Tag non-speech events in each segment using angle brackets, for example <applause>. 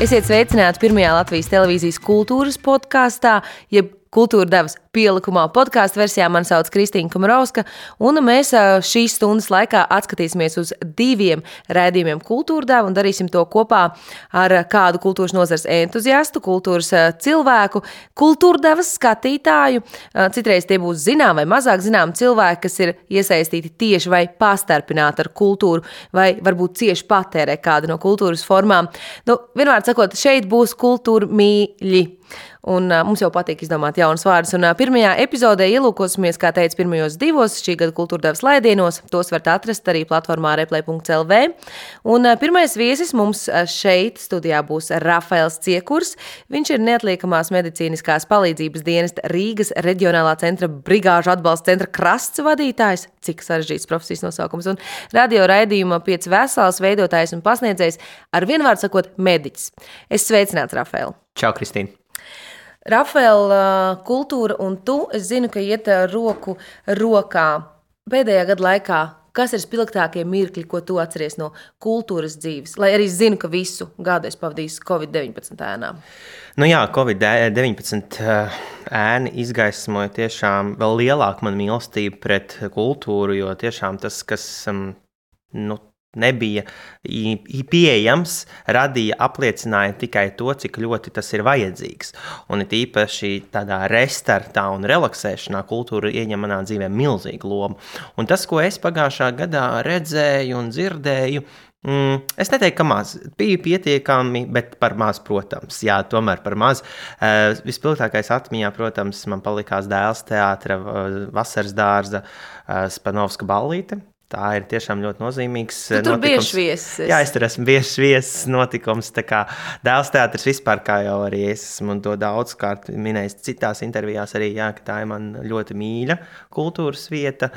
Esiet sveicināti pirmajā Latvijas televīzijas kultūras podkāstā, jeb Kultūra devas pielikumā podkāstu versijā. Mani sauc Kristīna Kamarovska, un mēs šīs stundas laikā atskatīsimies uz diviem rādījumiem Kultūra deva un darīsim to kopā ar kādu kultūras nozares entuziastu, kultūras cilvēku, kultūra devas skatītāju. Citreiz tie būs zinām vai mazāk zinām cilvēki, kas ir iesaistīti tieši vai pastarpināti ar kultūru, vai varbūt cieši patērē kādu no kultūras formām. Nu, vienmēr sakot, šeit būs kultūra mīļi. Un, uh, mums jau patīk izdomāt jaunus vārdus. Un, uh, pirmajā epizodē ielūkosimies, kā teicu, pirmajos divos šī gada kultūra devas laidienos. Tos varat atrast arī platformā replay.lv. Un uh, pirmais viesis mums šeit studijā būs Rafaels Ciekurs. Viņš ir neatliekamās medicīniskās palīdzības dienesta Rīgas reģionālā centra brigāžu atbalsta centra krasts vadītājs. Cik sarežģīts profesijas nosaukums. Un radio raidījuma piec vesels veidotājs un pasniedzējs ar vienvārdu sakot mediķis. Es sveicināts Rafaelu. Čau, Kristīna! Rafaela kultūra un tu, es zinu, ka iet roku rokā pēdējā gada laikā. Kas ir spilgtākie mirkļi, ko tu atceries no kultūras dzīves? Lai arī zinu, ka visu gadu es pavadīju Covid-19 ēnā. Nu jā, Covid-19 ēna izgaismoja tiešām vēl lielāku manu mīlestību pret kultūru, jo tiešām tas, kas nu, nebija pieejams, radīja, apliecināja tikai to, cik ļoti tas ir vajadzīgs. Un it īpaši tādā restartā un relaksēšanā kultūra ieņem manā dzīvē milzīgu lomu. Un tas, ko es pagājušā gadā redzēju un dzirdēju, Mm, es neteiktu, ka maz. Bija pietiekami, bet par maz, protams. Jā, tomēr par maz. Uh, vispilgtākais atmiņā, protams, man palikās dēls teātris, uh, vasaras dārza, uh, Spanovska ballīte. Tā ir tiešām ļoti nozīmīgs. Tu tur notikums. bieži viesis. Jā, es tur esmu bieži viesis notikums. Dēls teātris vispār, kā jau arī es esmu to daudzkārt minējis citās intervijās, arī jā, tā ir man ļoti mīļa kultūras vieta.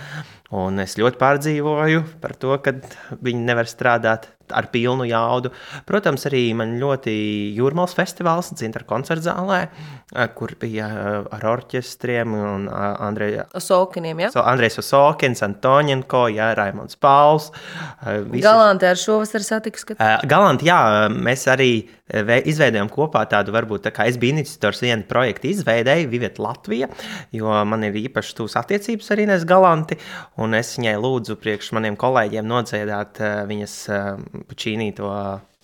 Un es ļoti pārdzīvoju par to, ka viņi nevar strādāt ar pilnu jaudu. Protams, arī man ļoti jūrmālas festivāls, Zintra koncerta zālē, eh, kur bija eh, ar orķestriem un eh, Andreja Osokiniem, ja? So, Andrejs Osokins, Antoņenko, jā, Raimons Pauls. Visi... Galanti ar šovasar satiks, ka... Galanti, jā, mēs arī izveidojām kopā tādu, varbūt, tā kā es biju iniciators viena projekta izveidēju, Viviet Latvija, jo man ir īpaši tūs attiecības ar Ines Galanti, un es viņai lūdzu priekš maniem kolēģiem nodziedāt viņas Puķīnī to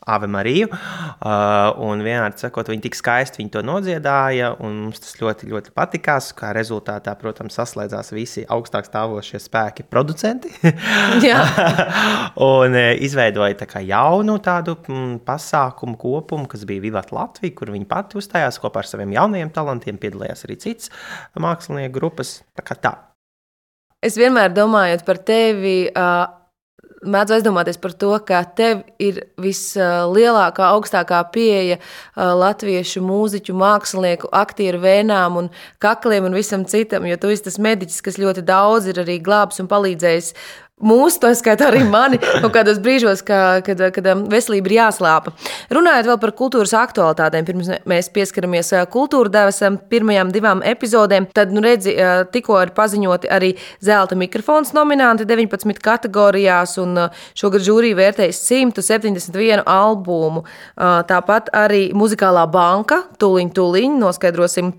Ave Mariju. Uh, un vienādi sakot, viņi tik skaisti viņi to nodziedāja, un mums tas ļoti, ļoti patikās. Kā rezultātā, protams, saslēdzās visi augstāk stāvošie spēki, producenti. <laughs> <laughs> un uh, izveidoja tā jaunu tādu mm, pasākumu kopumu, kas bija Vivat Latvija, kur viņi pati uzstājās kopā ar saviem jaunajiem talantiem. Piedalījās arī cits mākslinieku grupas. Tā tā. Es vienmēr domāju par tevi. Uh mēdzu aizdomāties par to, ka tev ir vislielākā, augstākā pieeja latviešu mūziķu, mākslinieku, aktieru vēnām un kakliem un visam citam, jo tu esi tas mediķis, kas ļoti daudz ir arī glābs un palīdzējis mūsu, to skaitā arī <laughs> mani, kaut kādos brīžos, ka, kad, kad um, veselība ir jāslāpa. Runājot vēl par kultūras aktualitātēm, pirms mēs pieskaramies uh, kultūra devasam pirmajām divām epizodēm, tad, nu, redzi, uh, tikko ir paziņoti arī zelta mikrofons nominanti 19 kategorijās, un uh, šogad žūrija vērtējas 171 albumu. Tāpat arī muzikālā banka, tuliņ, tuliņ, noskaidrosim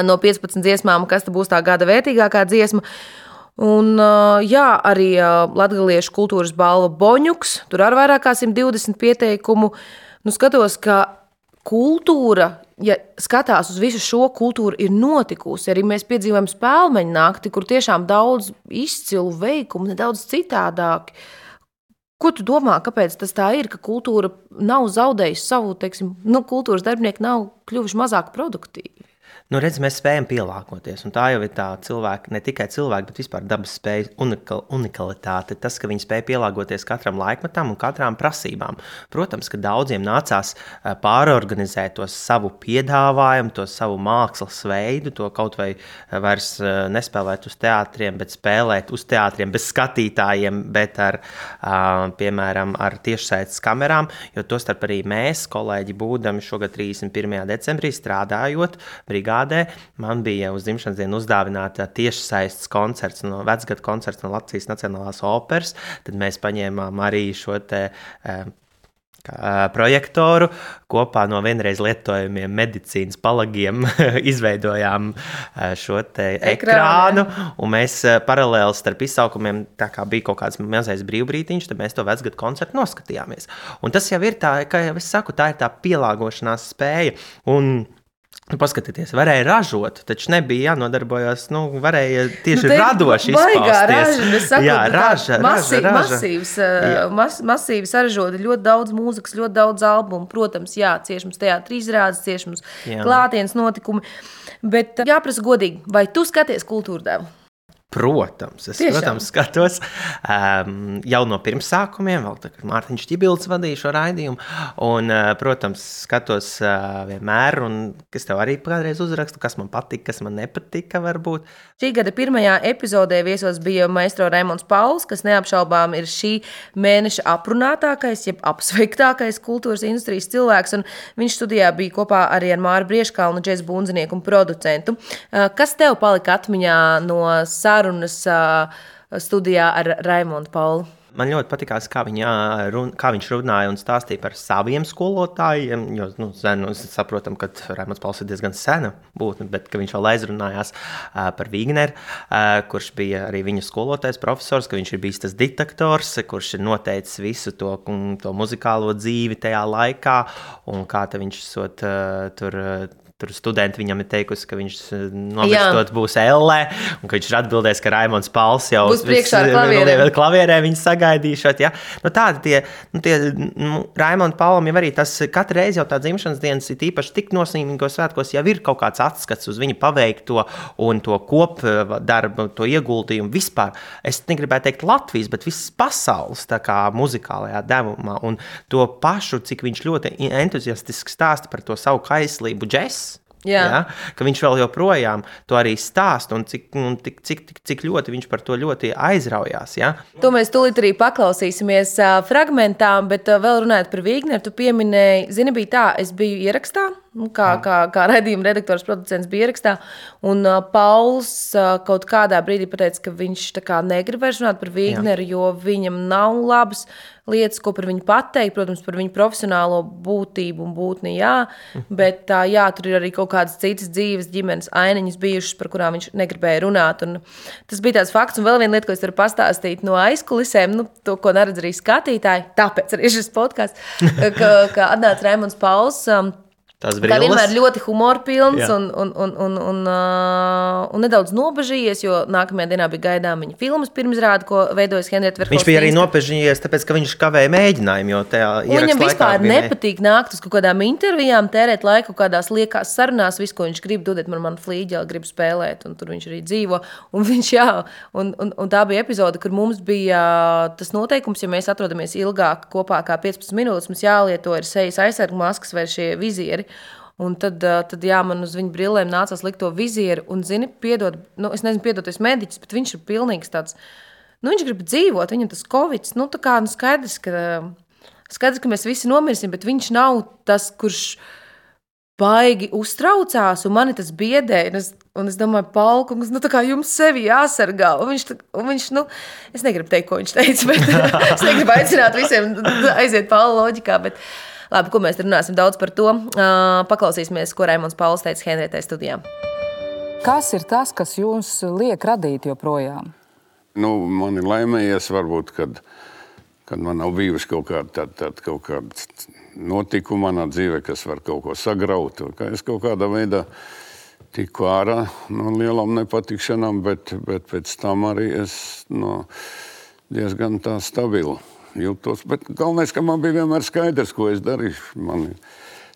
no 15 dziesmām, kas būs tā gada vērtīgākā dziesma. Un, jā, arī Latvijas kultūras balva Boņuks. Tur ar vairāk kā 120 pieteikumu. Nu, skatos, ka kultūra, ja skatās uz visu šo kultūru, ir notikusi. Arī mēs piedzīvojam spēļu nakti, kur tiešām daudz izcilu veikumu, nedaudz citādāk. Ko tu domā, kāpēc tas tā ir, ka kultūra nav zaudējusi savu, teiksim, nu, kultūras darbinieki nav kļuvuši mazāk produktīvi? Nu, redz, mēs spējam pielāgoties. Tā jau ir tā cilvēka, ne tikai cilvēka, bet vispār dabas spēja, unikal, unikalitāte. Tas, ka viņi spēj pielāgoties katram laikmetam un katrām prasībām. Protams, ka daudziem nācās pārorganizēt to savu piedāvājumu, to savu mākslas veidu, to kaut vai vairs nespēlēt uz teātriem, bet spēlēt uz teātriem bez skatītājiem, bet ar, piemēram, ar tiešsaites kamerām. Jo tostarp arī mēs, kolēģi, būdami šogad 31. decembrī strādājot brigādē izrādē. Man bija uz dzimšanas dienu uzdāvināta tiešsaistes koncerts, no vecgada koncerts no Latvijas Nacionālās operas. Tad mēs paņēmām arī šo te. Uh, projektoru. Kopā no vienreiz lietojamiem medicīnas palagiem <laughs> izveidojām šo ekrānu. Mēs paralēli starp izsaukumiem, tā kā bija kaut kāds mazais brīvbrītiņš, tad mēs to vecgadu koncertu noskatījāmies. Un tas jau ir tā, kā jau es saku, tā ir tā pielāgošanās spēja. Un paskatieties, varēja ražot, taču nebija jānodarbojas. Nu, varēja tieši nu, radoši izpausties. Raža, jā, raža, masī, raža, raža. Masīvs, jā. Mas, masīvi saražota ļoti daudz mūzikas, ļoti daudz albumu. Protams, jā, cieši mums teātris izrādes, cieši mums klātienes notikumi. Bet jāprasa godīgi, vai tu skaties kultūra devu? Protams, es Tiešām. protams, skatos um, jau no pirmsākumiem, vēl kad Mārtiņš Čibils vadīja šo raidījumu. Un, uh, protams, skatos uh, vienmēr, un es tev arī kādreiz uzrakstu, kas man patika, kas man nepatika. Varbūt. Šī gada pirmajā epizodē viesos bija maistro Raimons Pauls, kas neapšaubām ir šī mēneša aprunātākais, jeb apsveiktākais kultūras industrijas cilvēks. Viņš studijā bija kopā arī ar Māru Brieškalnu, džēzu bunzinieku un producentu. Uh, kas tev palika atmiņā no sāra? Sarunas studijā ar Raimonu Paulu. Man ļoti patīkās, kā, viņa, kā viņš runāja un stāstīja par saviem skolotājiem. Jo, nu, sen, nu, saprotam, ka Raimons Pauls ir diezgan sena būtne, bet viņš vēl aizrunājās uh, par Vigneru, uh, kurš bija arī viņa skolotājs, profesors, ka viņš ir bijis tas diktators, kurš ir noteicis visu to, to muzikālo dzīvi tajā laikā, un kā viņš sot, uh, tur Tur studenti viņam ir teikusi, ka viņš eh, novirzot būs Ellē, un ka viņš ir atbildējis, ka Raimons Pauls jau būs priekšā ar klavierēm. klavierē viņu sagaidīšot. Ja? Nu, tādi tie, nu, tie nu, Raimonda Paulam jau arī tas katru reizi jau tā dzimšanas dienas ir īpaši tik nozīmīgos svētkos, jau ir kaut kāds atskats uz viņa paveikto un to kopdarbu, to ieguldījumu vispār. Es negribētu teikt Latvijas, bet visas pasaules kā, muzikālajā devumā un to pašu, cik viņš ļoti entuziastiski stāsta par to savu kaislību džesu. Jā. Ja? Ka viņš vēl joprojām to arī stāsta un cik, un cik, cik, cik, cik ļoti viņš par to ļoti aizraujās. Ja? To mēs tūlīt arī paklausīsimies uh, fragmentā, bet uh, vēl runājot par Vigneru, tu pieminēji, zini, bija tā, es biju ierakstā. Nu, kā, kā, kā redzījuma redaktors, producents bija ierakstā. Un uh, Pauls uh, kaut kādā brīdī pateica, ka viņš negrib vairs runāt par Vigneru, jo viņam nav labas lietas, ko par viņu pateikt. Protams, par viņu profesionālo būtību un būtni, jā. Mhm. Bet tā, jā, tur ir arī kaut kādas citas dzīves, ģimenes ainiņas bijušas, par kurām viņš negribēja runāt. Un tas bija tāds fakts. Un vēl viena lieta, ko es varu pastāstīt no aizkulisēm, nu, to, ko neredz arī skatītāji. Tāpēc arī šis podkāsts, <laughs> ka, ka atnāca Raimons Pauls. Um, Tas bija vienmēr ļoti humorpilns un, un, un, un, un, uh, un nedaudz nobežījies, jo nākamajā dienā bija gaidām viņa filmas pirmizrāde, ko veidojas Henrieta Verhofstadta. Viņš bija arī nobežījies, tāpēc, ka viņš kavēja mēģinājumu, jo tajā viņam vispār nepatīk nākt uz kaut kādām intervijām, tērēt laiku kādās liekās sarunās, visu, ko viņš grib, dodiet man, man flīģeli, grib spēlēt, un tur viņš arī dzīvo. Un viņš, jā, un, un, un tā bija epizode, kur mums bija tas noteikums, ja mēs atrodamies ilgāk kopā kā 15 minūtes, mums jālieto ir sejas aizsargu maskas vai šie vizieri. Un tad, tad jā, man uz viņa brillēm nācās likt to vizieru. Un, zini, piedod, nu, es nezinu, piedod, es mediķis, bet viņš ir pilnīgs tāds. Nu, viņš grib dzīvot, viņam tas covid, nu, tā kā nu, skaidrs, ka, skaidrs, ka mēs visi nomirsim, bet viņš nav tas, kurš baigi uztraucās, un mani tas biedē. Un es, un es domāju, Palkungs, nu, tā kā jums sevi jāsargā. Un viņš, un viņš, nu, es negribu teikt, ko viņš teica, bet <laughs> es negribu aicināt visiem aiziet Paula loģikā. Bet, uh, Labi, ko mēs runāsim daudz par to. Paklausīsimies, ko Raimons Pauls teica Henrietai studijā. Kas ir tas, kas jums liek radīt joprojām? Nu, man ir laimējies, varbūt, kad, kad man nav bijusi kaut kāda tāda, tāda kaut kāda notikuma manā dzīvē, kas var kaut ko sagraut. Kā es kaut kādā veidā tiku ārā no lielām nepatikšanām, bet, bet pēc tam arī es no, diezgan tā stabili jūtos. Bet galvenais, ka man bija vienmēr skaidrs, ko es darīšu. Man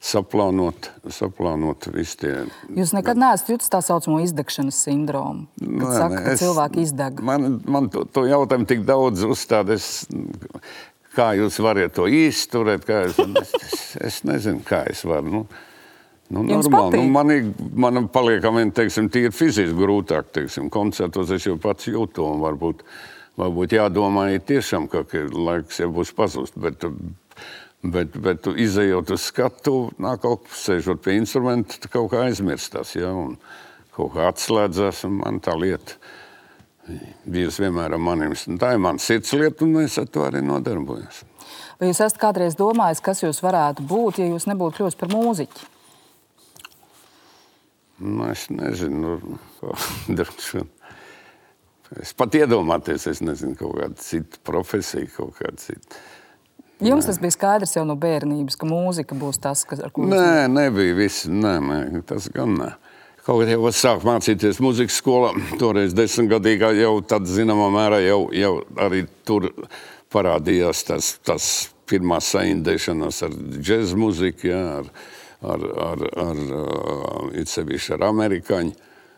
saplānot, saplānot visu tie. Jūs nekad neesat jutis tā saucamo izdegšanas sindromu, kad nē, saka, ka es, cilvēki izdeg. Man, man to, to jautājumu tik daudz uzstādes. Kā jūs varat to izturēt? Es, es, es nezinu, kā es varu. Nu, Nu, normāli. Nu, man, man paliekam, teiksim, tīri fiziski grūtāk. Teiksim, koncertos es jau pats jūtu, un varbūt varbūt jādomā tiešām, ka ir laiks jau būs pazust. Bet, bet, bet izējot uz skatu, nāk kaut sēžot pie instrumenta, kaut kā aizmirstās, ja, kaut kā atslēdzās, un man tā lieta bijusi vienmēr ar maniem. Tā ir mana sirdslieta, un es ar to arī nodarbojos. Vai jūs esat kādreiz domājis, kas jūs varētu būt, ja jūs nebūtu kļuvis par mūziķi? Nu, es nezinu, <laughs> droši vien. Es pat iedomāties, es nezinu, kaut kāda cita profesija, kaut kāda cita. Jums tas bija skaidrs jau no bērnības, ka mūzika būs tas, kas ar ko jūs Nē, nebija viss. Nē, nē, tas gan nē. Kaut kā jau sāk mācīties muzikas skolā, toreiz desmitgadīgā jau tādā zināmā mērā jau, jau arī tur parādījās tas, tas pirmā saindēšanās ar džēzu muziku, ja, ar, ar, ar, ar, ar sevišķi ar amerikāņu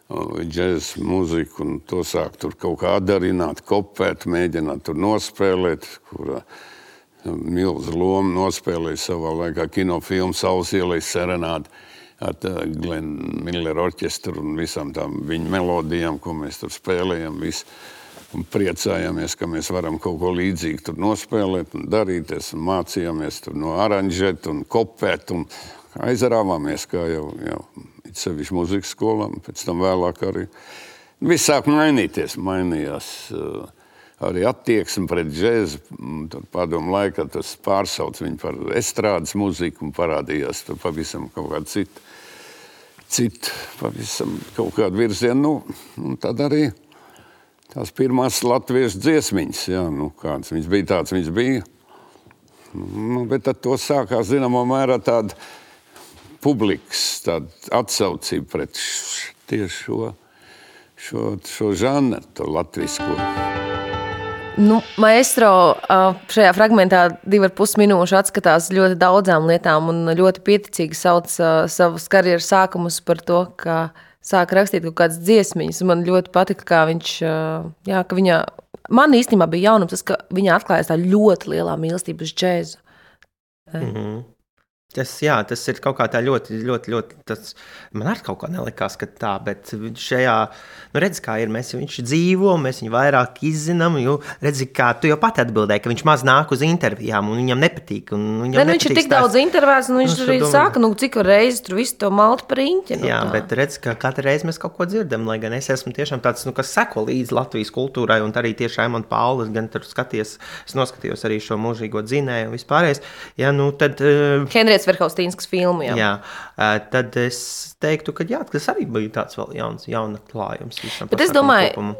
džēzu mūziku, un to sāk tur kaut kā darināt, kopēt, mēģināt tur nospēlēt, kurā milzu lomu nospēlēja savā laikā kinofilmu Saules ielais serenādi ar Glenu Milleru orķestru un visām tām viņa melodijām, ko mēs tur spēlējam. Visu. Un priecājāmies, ka mēs varam kaut ko līdzīgu tur nospēlēt, un darīties, un mācījāmies no aranžēt, un kopēt, un aizrāvāmies, kā jau, jau sevišķi muzikas skolām. Pēc tam vēlāk arī viss sāk mainīties, mainījās. Uh, arī attieksme pret džēzu. Tur padomu laikā tas pārsauc viņu par estrādes mūziku un parādījās tur pavisam kaut kāda cita, cita pavisam kaut kāda virziena. Nu, tad arī tās pirmās latviešu dziesmiņas, jā, nu, kādas viņas bija, tāds viņas bija. Nu, bet tad to sākās zināmā mērā tāda publikas atsaucība pret tieši šo, šo, šo žanru, to latviešu. Nu, maestro šajā fragmentā divi ar pus minūšu atskatās ļoti daudzām lietām un ļoti pieticīgi sauc savus karjeras sākumus par to, ka sāk rakstīt kaut kādas dziesmiņas. Man ļoti patika, kā viņš, jā, ka viņa, man īstenībā bija jaunums tas, ka viņa atklājas tā ļoti lielā mīlestība uz džēzu. Mm -hmm. Tas, jā, tas ir kaut kā tā ļoti, ļoti, ļoti. Tas, man arī kaut kā nelikās, ka tā, bet šajā, nu, redz, kā ir. Mēs viņš dzīvo, mēs viņu vairāk izzinām. Jo, redz, kā tu jau pat atbildēji, ka viņš maz nāk uz intervijām, un viņam nepatīk. Viņam ne, nu, viņš ir tik daudz intervijās, un viņš nu, arī domā... saka, nu, cik reizes tur visu to maltu par īņķi. Nu, jā, tā. bet redz, ka katru reizi mēs kaut ko dzirdam, lai gan es esmu tiešām tāds, nu, kas seko līdzi Latvijas kultūrai, un arī tieši Aimons Paulis, gan tur skaties, es noskatījos arī šo mūžīgo dzinēju un vispārējais. Ja, nu, tad, uh, Henrijs Verhaustīnskas filmu. Jā. Jā, tad es teiktu, ka jā, tas arī bija tāds vēl jauns, jauns klājums. Bet es domāju, kopumu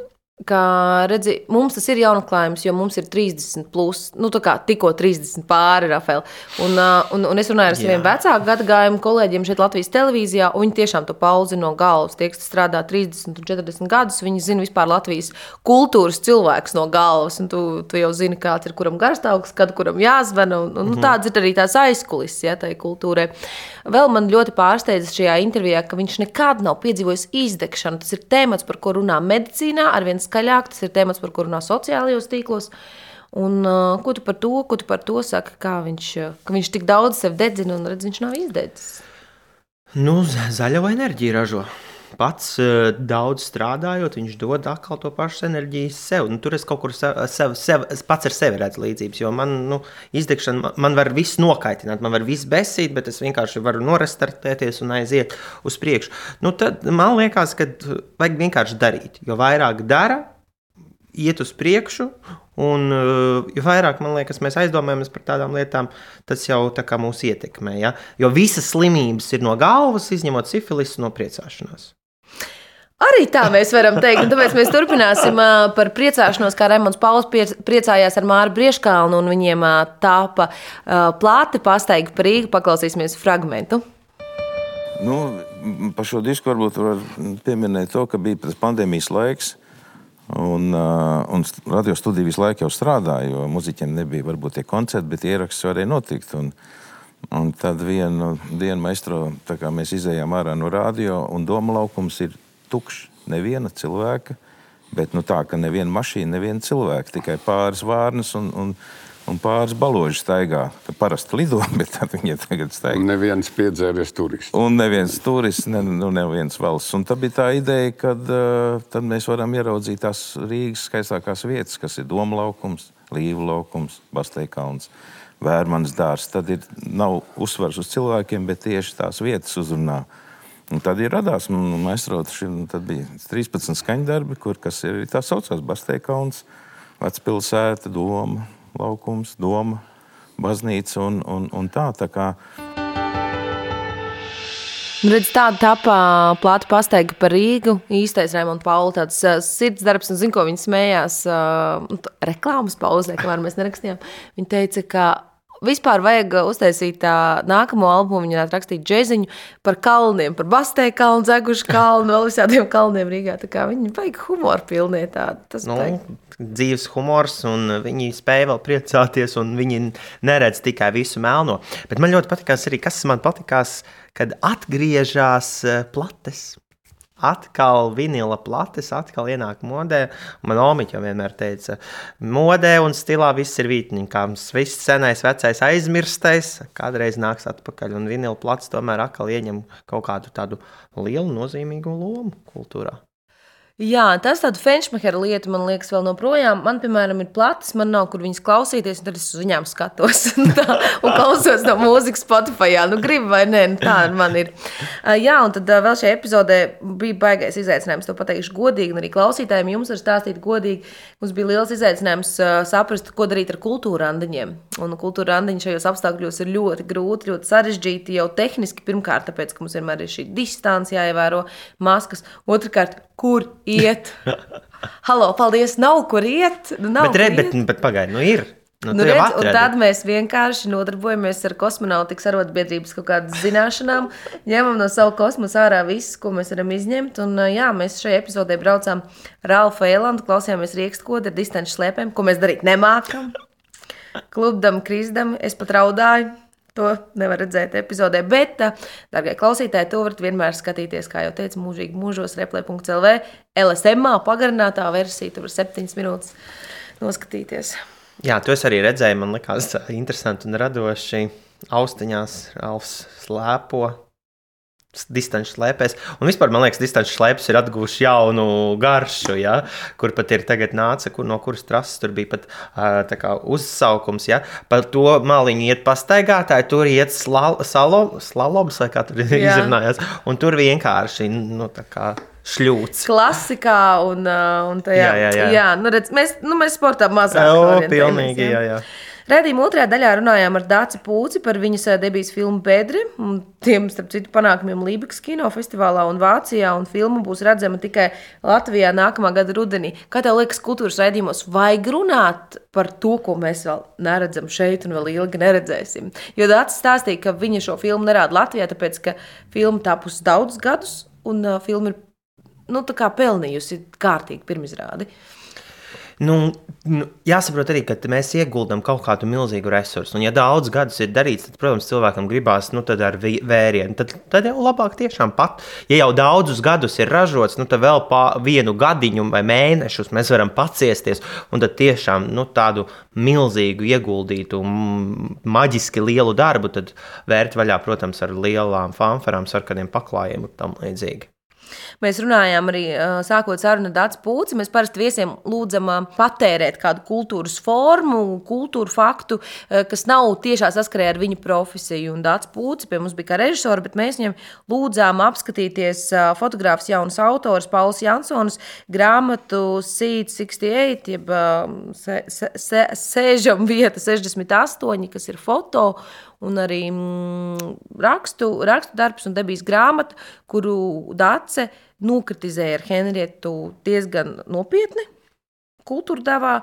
ka redzi, mums tas ir jaunatklājums, jo mums ir 30, plus, nu, kā, tikko 30 pāri, Rafael. Un, un, un es runāju ar saviem vecāku gadagājumu kolēģiem šeit Latvijas televīzijā, un viņi tiešām to pauzi no galvas. Tie, kas strādā 30 un 40 gadus, viņi zina vispār Latvijas kultūras cilvēks no galvas. Tu, tu jau zini, kāds ir kuram garstāvoklis, kad kuram jāzvana. Un, un, mm -hmm. Tāds ir arī tās aizkulisks ja, tai kultūrai. Vēl man ļoti pārsteidza šajā intervijā, ka viņš nekad nav piedzīvojis izdegšanu. Tas ir temats, par ko runā medicīnā ar viens skaļāk. Tas ir temats, par kuru runā sociālajos tīklos. Un, uh, ko tu par to, ko tu par to saki? Kā viņš, ka viņš tik daudz sev dedzina un redz, viņš nav izdedzis? Nu, zaļo enerģiju ražo pats uh, daudz strādājot, viņš dod atkal to pašu enerģiju sev. Nu, tur es kaut kur sev, sev, sev, pats ar sevi redzu līdzības, jo man nu, izdegšana, man, man var viss nokaitināt, man var viss besīt, bet es vienkārši varu norestartēties un aiziet uz priekšu. Nu, tad man liekas, ka vajag vienkārši darīt. Jo vairāk dara, iet uz priekšu. Un, uh, jo vairāk liekas, mēs aizdomājamies par tādām lietām, tas jau tā kā mūs ietekmē. Ja? Jo visas slimības ir no galvas, izņemot sifilisu no priecāšanās. Arī tā mēs varam teikt. Un tāpēc mēs turpināsim par priecāšanos, kā Raimons Pauls priecājās ar Māru Brieškalnu, un viņiem tāpa plāte pastaiga par Rīgu. Paklausīsimies fragmentu. Nu, par šo disku varbūt var pieminēt to, ka bija pandēmijas laiks. Un, uh, un radio studija visu laiku jau strādāja, jo muzeķiem nebija varbūt tie koncerti, bet ieraksts varēja notikt. Un, un tad vienu dienu maestro, mēs izējām ārā no radio, un doma laukums ir tukšs. Neviena cilvēka, bet nu, tā, ka neviena mašīna, neviena cilvēka, tikai pāris vārnas un, un, un pāris baloži staigā. Parasti lido, <laughs> bet tad viņi tagad staigā. Un neviens piedzēries turists. Un neviens turists, ne, nu, neviens valsts. Un tā bija tā ideja, ka uh, mēs varam ieraudzīt tās Rīgas skaistākās vietas, kas ir Doma laukums, Līva laukums, Basteikalns. Vērmans dārzs. Tad ir, nav uzsvars uz cilvēkiem, bet tieši tās vietas uzrunā. Un tad ir radās maistrots, tad bija 13 skaņdarbi, kur kas ir tā saucās Basteikalns, Vecpilsēta, Doma, Laukums, Doma, Baznīca un, un, un tā. tā kā, Nu, redz, tāda tapā plāta pastaiga par Rīgu. Īstais Raimonds Pauli, tāds uh, sirdsdarbs, un zinu, ko viņa smējās uh, reklāmas pauzē, kamēr mēs nerakstījām. Viņa teica, ka Vispār vajag uztaisīt tā nākamo albumu, viņa rakstīt džēziņu par kalniem, par Bastēju kalnu, Zegušu kalnu, vēl visādiem kalniem Rīgā. Tā kā viņi vajag humoru pilnī tādu. Tas nu, dzīves humors, un viņi spēja vēl priecāties, un viņi neredz tikai visu melno. Bet man ļoti patīkās arī, kas man patīkās, kad atgriežas eh, plates atkal vinila plates, atkal ienāk modē. Man omiķa vienmēr teica, modē un stilā viss ir vītņikams. Viss senais, vecais aizmirstais, kādreiz nāks atpakaļ. Un vinila plats tomēr atkal ieņem kaut kādu tādu lielu nozīmīgu lomu kultūrā. Jā, tas tāds fenšmehera lieta, man liekas, vēl joprojām. Man, piemēram, ir plats, man nav kur viņas klausīties, un tad es uz viņām skatos <laughs> tā, un klausos no mūzikas Spotify. Nu, gribu vai nē, nu, tā man ir. Jā, un tad vēl šajā epizodē bija baigais izaicinājums. To pateikšu godīgi, un arī klausītājiem jums var stāstīt godīgi. Mums bija liels izaicinājums saprast, ko darīt ar kultūra randiņiem. Un kultūra randiņi šajos apstākļos ir ļoti grūti, ļoti sarežģīti jau tehniski. Pirmkārt, tāpēc, ka mums vienmēr ir šī distance jāievēro, maskas. Otrakārt, kur iet. Halo, paldies, nav kur iet. Nu, nav bet, re, bet, bet pagaidi, nu ir. Nu, nu, redz, tad mēs vienkārši nodarbojamies ar kosmonautikas arotbiedrības kaut kādām zināšanām, ņemam no savu kosmosa ārā visu, ko mēs varam izņemt. Un, jā, mēs šajā epizodē braucām ar Alfa Elandu, klausījāmies rīkstkodu ar distanču slēpēm, ko mēs darīt nemākam. Klubdam, krizdam, es pat raudāju. To nevar redzēt epizodē, bet, darbie klausītāji, to varat vienmēr skatīties, kā jau teicu, mūžīgi mūžos, replē.clv, LSMā pagarinātā versija, tur var septiņas minūtes noskatīties. Jā, to es arī redzēju, man likās interesanti un radoši. Austiņās Alfs slēpo distanču slēpēs. Un vispār man liekas, distanču slēpes ir atguvuši jaunu garšu, ja? kur pat ir tagad nāca, kur, no kuras trases tur bija pat uh, kā, uzsaukums. Ja? Par to maliņu iet pastaigātāji, tur iet slaloms, vai kā tur <laughs> izrunājās. Un tur vienkārši, nu, tā kā šļūts. Klasikā un, un tajā. Jā, jā, jā. jā nu, redz, mēs, nu, mēs sportā mazāk. Jā, pilnīgi, jā, jā. Radījuma otrajā daļā runājām ar Dāci Pūci par viņas debijas filmu Bedri, un tiem, starp citu, panākumiem Lībijas kinofestivālā un Vācijā, un filma būs redzama tikai Latvijā nākamā gada rudenī. Kā tev liekas, kultūras raidījumos vajag runāt par to, ko mēs vēl neredzam šeit un vēl ilgi neredzēsim? Jo Dācis stāstīja, ka viņa šo filmu nerāda Latvijā, tāpēc, ka filma tapusi daudzus gadus, un uh, filma ir nu, pelnījusi kārtīgi pirmizrādi. Nu, nu, jāsaprot arī, ka mēs ieguldām kaut kādu milzīgu resursu. Un, ja daudz gadus ir darīts, tad, protams, cilvēkam gribās nu, ar vērienu. Tad, tad jau labāk tiešām pat, ja jau daudzus gadus ir ražots, nu, tad vēl vienu gadiņu vai mēnešus mēs varam paciesties. Un tad tiešām nu, tādu milzīgu ieguldītu, maģiski lielu darbu vērt vaļā, protams, ar lielām fanfarām, sarkaniem paklājiem un tam līdzīgi. Mēs runājām arī sākot sarunu ar Dācis Pūci. Mēs parasti viesiem lūdzam patērēt kādu kultūras formu, kultūru faktu, kas nav tiešā saskarē ar viņu profesiju. Un Dācis Pūci pie mums bija kā režisors, bet mēs viņam lūdzām apskatīties fotogrāfs jaunas autors Pauls Jansons grāmatu Seed 68, jeb se, se, se, sēžam vieta 68, kas ir foto un arī mm, rakstu, rakstu darbs un debijas grāmata, kuru Dāce nokritizēja ar Henrietu diezgan nopietni kultūra devā.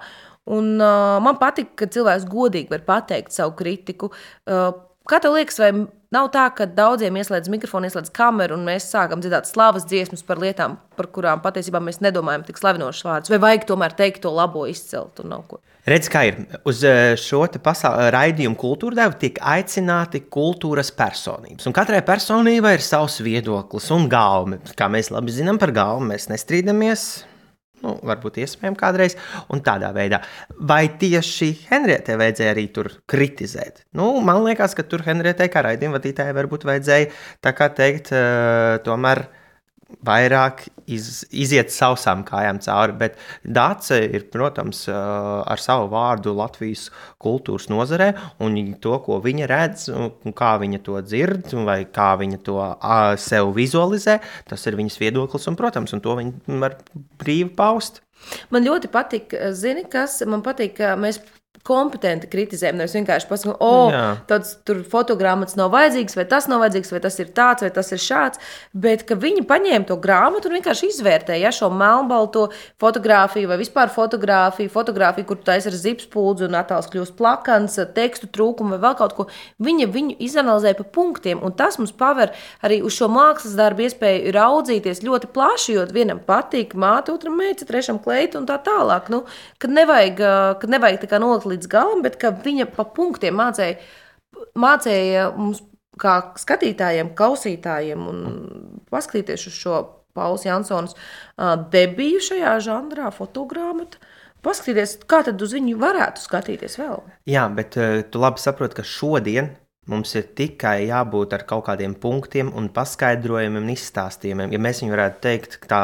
Un, uh, man patīk, ka cilvēks godīgi var pateikt savu kritiku. Uh, kā tev liekas, vai Nav tā, ka daudziem ieslēdz mikrofonu, ieslēdz kameru, un mēs sākam dzirdēt slavas dziesmas par lietām, par kurām patiesībā mēs nedomājam tik slavinošus vārdus. Vai vajag tomēr teikt to labo izcelt un nav ko? Redz, kā ir. Uz eh, šo raidījumu kultūra deva tiek aicināti kultūras personības. Un katrai personībai ir savs viedoklis un gaumi. Kā mēs labi zinām par gaumu, mēs nestrīdamies nu, varbūt iespējams kādreiz, un tādā veidā. Vai tieši Henrietē vajadzēja arī tur kritizēt? Nu, man liekas, ka tur Henrietē kā raidījuma vadītājai varbūt vajadzēja tā kā teikt, uh, tomēr vairāk iz, iziet sausām kājām cauri. Bet Dāce ir, protams, ar savu vārdu Latvijas kultūras nozarē, un to, ko viņa redz, un kā viņa to dzird, vai kā viņa to sev vizualizē, tas ir viņas viedoklis, un, protams, un to viņa var brīvi paust. Man ļoti patīk, zini, kas man patīk, ka mēs kompetenti kritizējam. Nevis vienkārši pasakām, o, oh, tāds tur fotogrāfs nav vajadzīgs, vai tas nav vajadzīgs, vai tas ir tāds, vai tas ir šāds. Bet viņi paņēma to grāmatu un vienkārši izvērtēja ja, šo melnbalto fotografiju vai vispār fotografiju, fotografiju kur taisa ar zipspūdzi un attēls kļūst plakans, tekstu trūkumu vai vēl kaut ko. Viņa viņu izanalizēja pa punktiem, un tas mums paver arī uz šo mākslas darbu iespēju raudzīties ļoti plaši, jo vienam patīk māte, otram meita, trešam kleita un tā tālāk. Nu, kad nevajag, kad nevajag tā kā nolikt līdz galam, bet viņa pa punktiem mācīja, mācīja mums, kā skatītājiem, klausītājiem, un paskatīties uz šo Pauls Jansons debiju šajā žanrā, fotogrāfiju. Paskatīties, kā tad uz viņu varētu skatīties vēl. Jā, bet uh, tu labi saproti, ka šodien Mums ir tikai jābūt ar kaut kādiem punktiem un paskaidrojumiem un izstāstījumiem. Ja mēs viņu varētu teikt, tā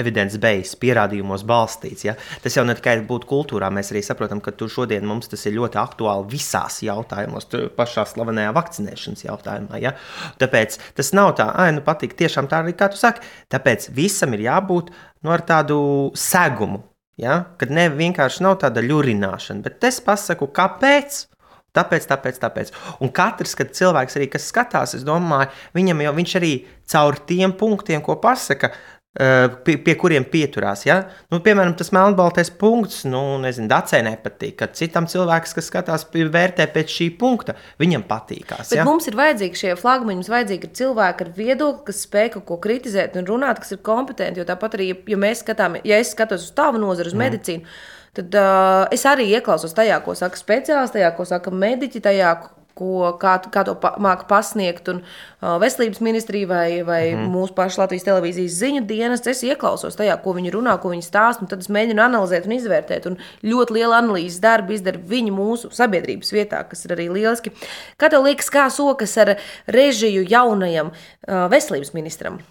evidence-based, pierādījumos balstīts, ja? tas jau ne tikai būtu kultūrā, mēs arī saprotam, ka tur šodien mums tas ir ļoti aktuāli visās jautājumos, pašā slavenajā vakcinēšanas jautājumā. Ja? Tāpēc tas nav tā, ah, nu patīk, tiešām tā arī kā tu saki. Tāpēc visam ir jābūt nu, ar tādu segumu. Ja? Kad ne vienkārši nav tāda ļurināšana, bet es pasaku, kāpēc. Tāpēc, tāpēc, tāpēc. Un katrs cilvēks, arī, kas skatās, es domāju, viņam jau viņš arī caur tiem punktiem, ko pasaka, eh, pie, pie kuriem pieturās. Ja? Nu, piemēram, tas melnbaltais punkts, nu, nezinu, dacē nepatīk. Kad citam cilvēkam, kas skatās, vērtē pēc šī punkta, viņam patīkās. Bet ja? mums ir vajadzīgi šie flagmaņi, mums vajadzīgi ir cilvēki ar viedokli, kas spēj kaut ko kritizēt un runāt, kas ir kompetenti. Jo tāpat arī, ja mēs skatāmies, ja es skatos uz tavu nozari, uz mm. medicīnu tad uh, es arī ieklausos tajā, ko saka speciālisti, tajā, ko saka mediķi, tajā, ko, kā, kā to pa, māca pasniegt. Un, uh, veselības ministrija vai, vai mm. mūsu pašu Latvijas televīzijas ziņu dienas, es ieklausos tajā, ko viņi runā, ko viņi stāsta, tad es mēģinu analizēt un izvērtēt. Un ļoti liela analīzes darba izdara viņi mūsu sabiedrības vietā, kas ir arī lieliski. Kā tev liekas, kā sokas ar režiju jaunajam uh, veselības ministram?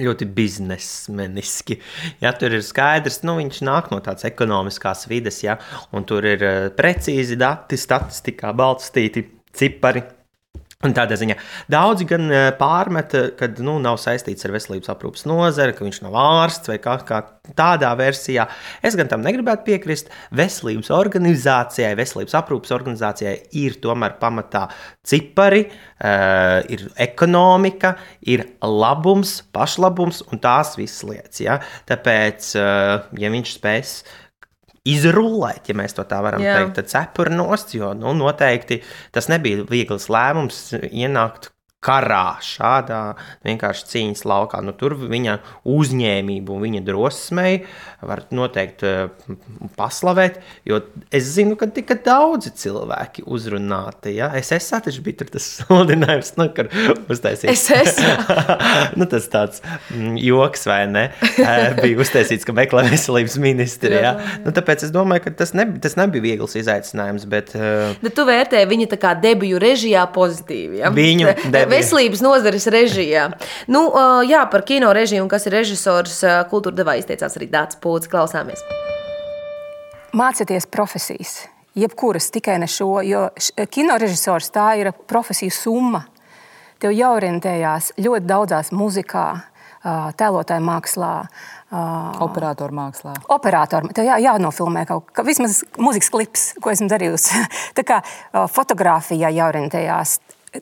Ļoti biznesmeniski. Ja, tur ir skaidrs, ka nu, viņš nāk no tādas ekonomiskās vides, ja, un tur ir uh, precīzi dati, statistikā balstīti cipari. Tādā ziņā daudzi gan eh, pārmet, ka nu, nav saistīts ar veselības aprūpas nozari, ka viņš nav ārsts vai kā, kā tādā versijā. Es gan tam negribētu piekrist. Veselības organizācijai, veselības aprūpas organizācijai ir tomēr pamatā cipari, uh, ir ekonomika, ir labums, pašlabums un tās visas lietas. Ja? Tāpēc, uh, ja viņš spēs izrullēt, ja mēs to tā varam Jā. teikt, tad cepuri nost, jo nu, noteikti tas nebija viegls lēmums ienākt karā, šādā vienkārši cīņas laukā. Nu, tur viņa uzņēmību un viņa drosmei var noteikti uh, paslavēt, jo es zinu, ka tika daudzi cilvēki uzrunāti. Ja? Es esmu taču bija tas <laughs> sludinājums, nu, kad uztaisīts. Es esmu. <laughs> nu, tas tāds mm, joks, vai ne? bija uztaisīts, ka meklē veselības ministri. Ja? Nu, tāpēc es domāju, ka tas, ne, tas nebija viegls izaicinājums. Bet, bet tu vērtē viņa tā kā debiju režijā pozitīvi. Ja? Viņu debi veselības nozares režijā. Nu, jā, par kino režiju un kas ir režisors, kultūra devā izteicās arī Dārts Pūcis. Klausāmies! Mācieties profesijas, jebkuras, tikai ne šo, jo kino režisors tā ir profesiju summa. Tev jāorientējās ļoti daudzās muzikā, tēlotāju mākslā, Operatoru mākslā. Operatoru. Tev jā, jānofilmē kaut kas, vismaz mūzikas klips, ko esmu darījusi. <laughs> Tā kā fotografijā jāorientējās,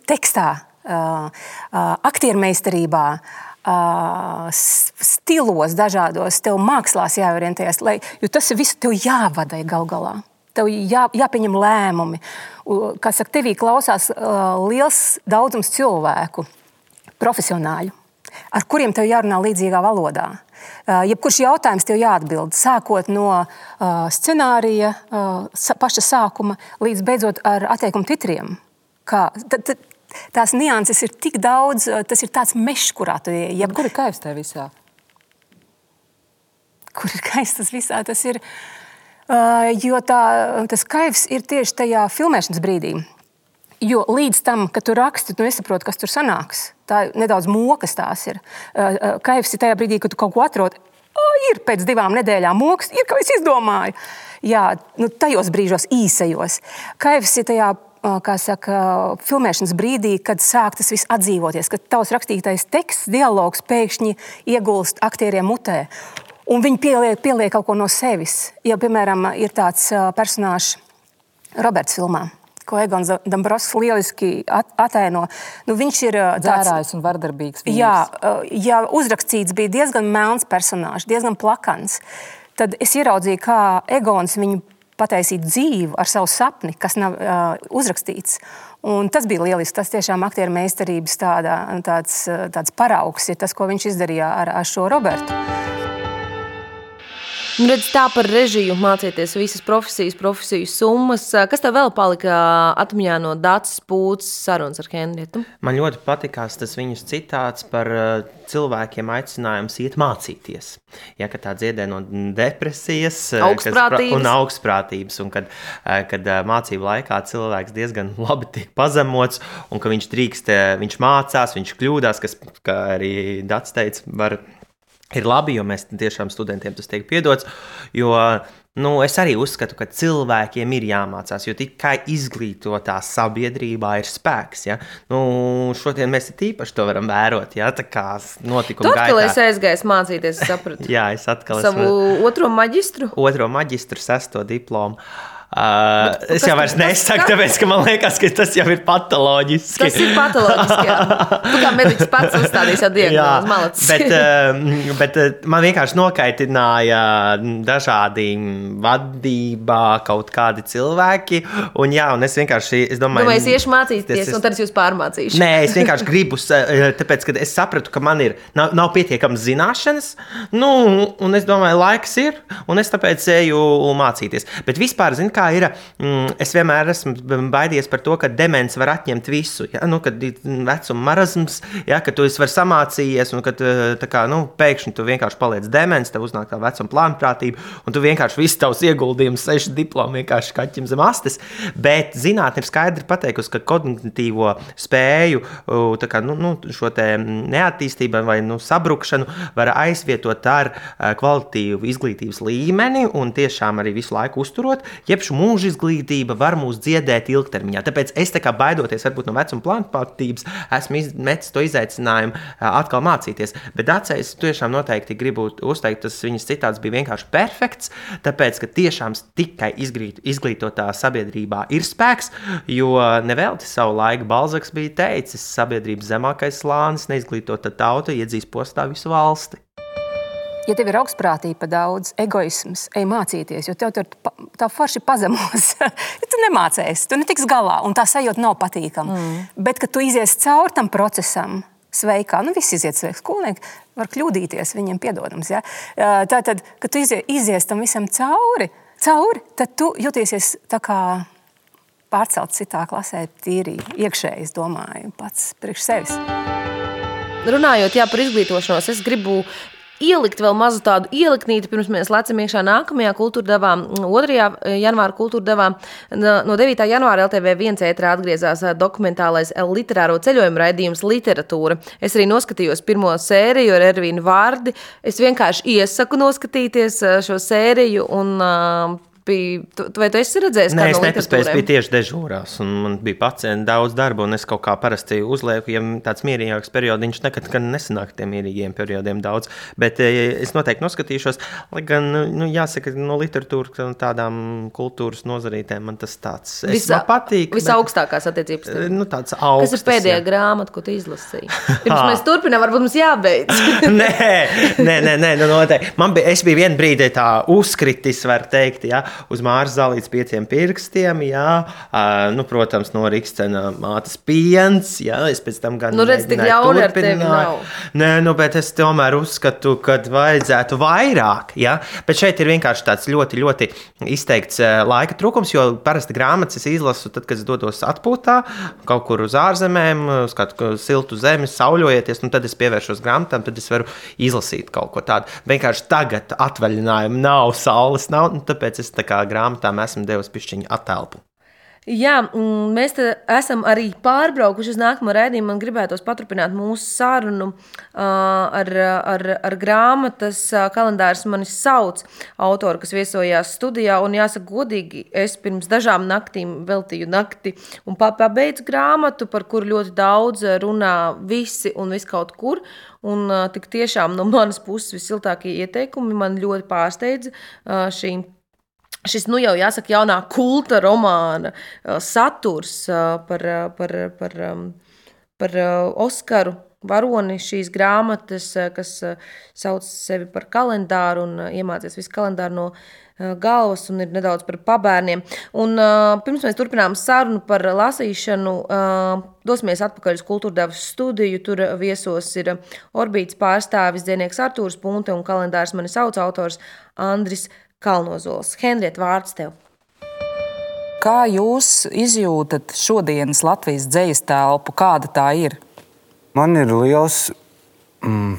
tekstā aktiermeistarībā, stilos dažādos, tev mākslās jāorientējas, lai, jo tas viss tev jāvada gal galā. Tev jā, jāpieņem lēmumi. Kā saka, tevī klausās liels daudzums cilvēku, profesionāļu, ar kuriem tev jārunā līdzīgā valodā. Jebkurš jautājums tev jāatbild, sākot no scenārija, paša sākuma līdz beidzot ar atteikumu titriem. Kā, tad, tad, tās nianses ir tik daudz, eh, tas ir tāds mežs, kurā tu ej. Ja... Kur ir kaivs tajā visā? Kur ir kaivs tas visā? Tas ir, uh, jo tā, tas kaivs ir tieši tajā filmēšanas brīdī. Jo līdz tam, kad tu raksti, tu nesaproti, kas tur sanāks. Tā nedaudz mokas tās ir. Kaivs ir tajā brīdī, kad tu kaut ko atrod. O, ir pēc divām nedēļām moks, ir, ko es izdomāju. Jā, nu, tajos brīžos īsajos. Kaivs ir tajā kā saka, filmēšanas brīdī, kad sāk tas viss atdzīvoties, kad tavs rakstītais teksts, dialogs pēkšņi iegulst aktieriem mutē. Un viņi pieliek, pieliek kaut ko no sevis. Ja, piemēram, ir tāds personāžs Roberts filmā. Ko Egons Dombrovskis lieliski attēlo. Nu, viņš ir tāds dzērājs un vardarbīgs. Vīrs. Jā, ja uzrakstīts bija diezgan melns personāžs, diezgan plakans, tad es ieraudzīju, kā Egons viņu pataisīt dzīvu ar savu sapni, kas nav uh, uzrakstīts. Un tas bija lieliski. Tas tiešām aktieru meistarības tāda, tāds, tāds paraugs ir tas, ko viņš izdarīja ar, ar šo Robertu. Nu, redz, tā par režiju mācīties visas profesijas, profesiju summas. Kas tev vēl palika atmiņā no Dācis Pūtas sarunas ar Henrietu? Man ļoti patikās tas viņas citāts par cilvēkiem aicinājums iet mācīties. Ja, tā dziedē no depresijas augstprātības. un augstprātības, un kad, kad mācību laikā cilvēks diezgan <laughs> labi tiek pazemots, un ka viņš drīkst, viņš mācās, viņš kļūdās, kas, kā arī Dācis teica, var ir labi, jo mēs tiešām studentiem tas tiek piedots. Jo, nu, es arī uzskatu, ka cilvēkiem ir jāmācās, jo tikai izglītotā sabiedrībā ir spēks. Ja? Nu, šodien mēs īpaši to varam vērot. Ja? Tā kā notikuma gaitā. Atkal esi aizgājis mācīties, es sapratu. <laughs> Jā, es atkal esmu. Savu otro maģistru? Otro maģistru, sesto diplomu. Uh, Bet, es jau vairs nesaku, tāpēc, ka man liekas, ka tas jau ir patoloģiski. Tas ir patoloģiski. Jā. Tu kā mediķis pats uzstādījis jau diagnozi, malacis. bet, uh, bet uh, man vienkārši nokaitināja dažādi vadībā kaut kādi cilvēki. Un, jā, un es vienkārši, es domāju, Domāju, es iešu mācīties, es, un tad es jūs pārmācīšu. Nē, es vienkārši gribu, tāpēc, ka es sapratu, ka man ir, nav, nav pietiekams zināšanas, nu, un es domāju, laiks ir, un es tāpēc eju mācīties. Bet vispār, zin, kā kā ir. Mm, es vienmēr esmu baidījies par to, ka demence var atņemt visu. Ja? Nu, kad ir vecuma marazms, ja? ka tu esi samācījies, un ka kā, nu, pēkšņi tu vienkārši paliec dements, tev uznāk tā vecuma plānprātība, un tu vienkārši visu tavus ieguldījumus, sešu diplomu vienkārši kaķim zem astes. Bet zinātnē ir skaidri pateikusi, ka kognitīvo spēju, kā, nu, nu, šo neattīstību vai nu, sabrukšanu var aizvietot ar kvalitīvu izglītības līmeni un tiešām arī visu laiku uzturot, jeb vienkārši mūža izglītība var mūs dziedēt ilgtermiņā. Tāpēc es tā kā baidoties varbūt, no vecuma plānotības, esmu metis to izaicinājumu atkal mācīties. Bet acīs tiešām noteikti gribu uzteikt, tas viņas citāts bija vienkārši perfekts, tāpēc ka tiešām tikai izglīt, izglītotā sabiedrībā ir spēks, jo nevelti savu laiku Balzaks bija teicis, sabiedrības zemākais slānis, neizglītota tauta iedzīs postā visu valsti. Ja tev ir augstprātība daudz, egoisms, ej mācīties, jo tev tur tā forši pazemos. <laughs> ja tu nemācēsi, tu netiks galā, un tā sajūta nav patīkama. Mm. Bet, kad tu izies cauri tam procesam, sveikā, nu visi iziet sveiki, skolnieki var kļūdīties, viņiem piedodams. Ja? Tā tad, kad tu izies, izies tam visam cauri, cauri, tad tu jutīsies tā kā pārcelt citā klasē, tīri iekšēji, es domāju, pats priekš sevis. Runājot jā, par izglītošanos, es gribu ielikt vēl mazu tādu ieliktnīti, pirms mēs lecam iekšā nākamajā kultūra devā, 2. janvāra kultūra devā. No 9. janvāra LTV1 ētrā atgriezās dokumentālais literāro ceļojumu raidījums Literatūra. Es arī noskatījos pirmo sēriju ar Ervīnu Vārdi. Es vienkārši iesaku noskatīties šo sēriju un bija. Vai tu esi redzējis? Nē, es nepaspēju, es biju tieši dežūrās, un man bija pacienti daudz darba, un es kaut kā parasti uzlieku, ja tāds mierīgāks periodiņš, nekad nesanāk tiem mierīgiem periodiem daudz. Bet eh, es noteikti noskatīšos, lai gan, nu, jāsaka, no literatūras un tādām kultūras nozarītēm man tas tāds Visa, man patīk. Visaugstākās attiecības. Eh, nu, tāds augstas, Kas ir pēdējā jā. grāmata, ko tu izlasīji? <laughs> Pirms mēs turpinām, varbūt mums jābeidz. <laughs> nē, nē, nē, nē nu, noteikti. Man bija, es biju vienā brīdī tā uzkritis, var teikt, jā, uz Māras zālītes pieciem pirkstiem. Jā, uh, nu, protams, no Rīgstena mātes piens. Jā, es pēc tam gan nu, redz, tik ļauni ar tevi nav. Nē, nu, bet es tomēr uzskatu, ka vajadzētu vairāk. Jā? Bet šeit ir vienkārši tāds ļoti, ļoti izteikts laika trūkums, jo parasti grāmatas es izlasu tad, kad es dodos atpūtā, kaut kur uz ārzemēm, uz kādu siltu zemi, sauļojieties, un tad es pievēršos grāmatām, tad es varu izlasīt kaut ko tādu. Vienkārši tagad atvaļinājumu nav, saules nav, tāpēc es tā kā grāmatām esmu devis pišķiņu attēlpu. Jā, mēs esam arī pārbraukuši uz nākamo rādījumu. Man gribētos paturpināt mūsu sarunu ar, ar, ar grāmatas kalendārs. Mani sauc autoru, kas viesojās studijā. Un jāsaka, godīgi, es pirms dažām naktīm veltīju nakti un pabeidzu grāmatu, par kuru ļoti daudz runā visi un viss kaut kur. Un tik tiešām no manas puses visiltākie ieteikumi man ļoti pārsteidza šī šis, nu jau jāsaka, jaunā kulta romāna uh, saturs uh, par, uh, par, par, um, par Oskaru varoni šīs grāmatas, kas sauc sevi par kalendāru un iemācīs visu kalendāru no galvas un ir nedaudz par pabērniem. Un, pirms mēs turpinām sarunu par lasīšanu, dosimies atpakaļ uz kultūrdevas studiju. Tur viesos ir orbītas pārstāvis Dzienieks Artūrs Punte un kalendārs mani sauc autors Andris Kalnozols. Henrieta, vārds tev! Kā jūs izjūtat šodienas Latvijas dzīslu telpu? Kāda tā ir? Man ir liels mm,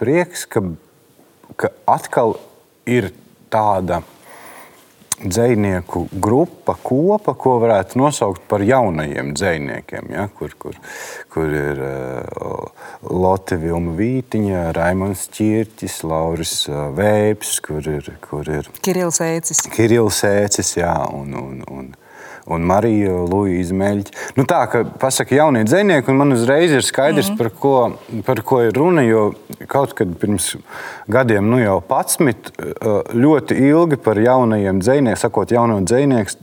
prieks, ka, ka atkal ir tāda dzinieku grupa, kopa, ko varētu nosaukt par jaunajiem dziniekiem. Ja? Kur, kur, kur ir uh, Lotte Vītiņa, Raimons Čirķis, Lauris uh, Vēps, kur ir, kur ir Kirills Ēcis. Kirills Ēcis, jā, un, un, un, un Marija Luīza Meļķa. Nu, tā kā pasaka jaunie dzinieki, un man uzreiz ir skaidrs, mm. par, ko, par ko ir runa. Jo kaut kad pirms gadiem, nu jau 11, ļoti ilgi par jaunajiem dziniekiem, sakot, jauno dzinieku,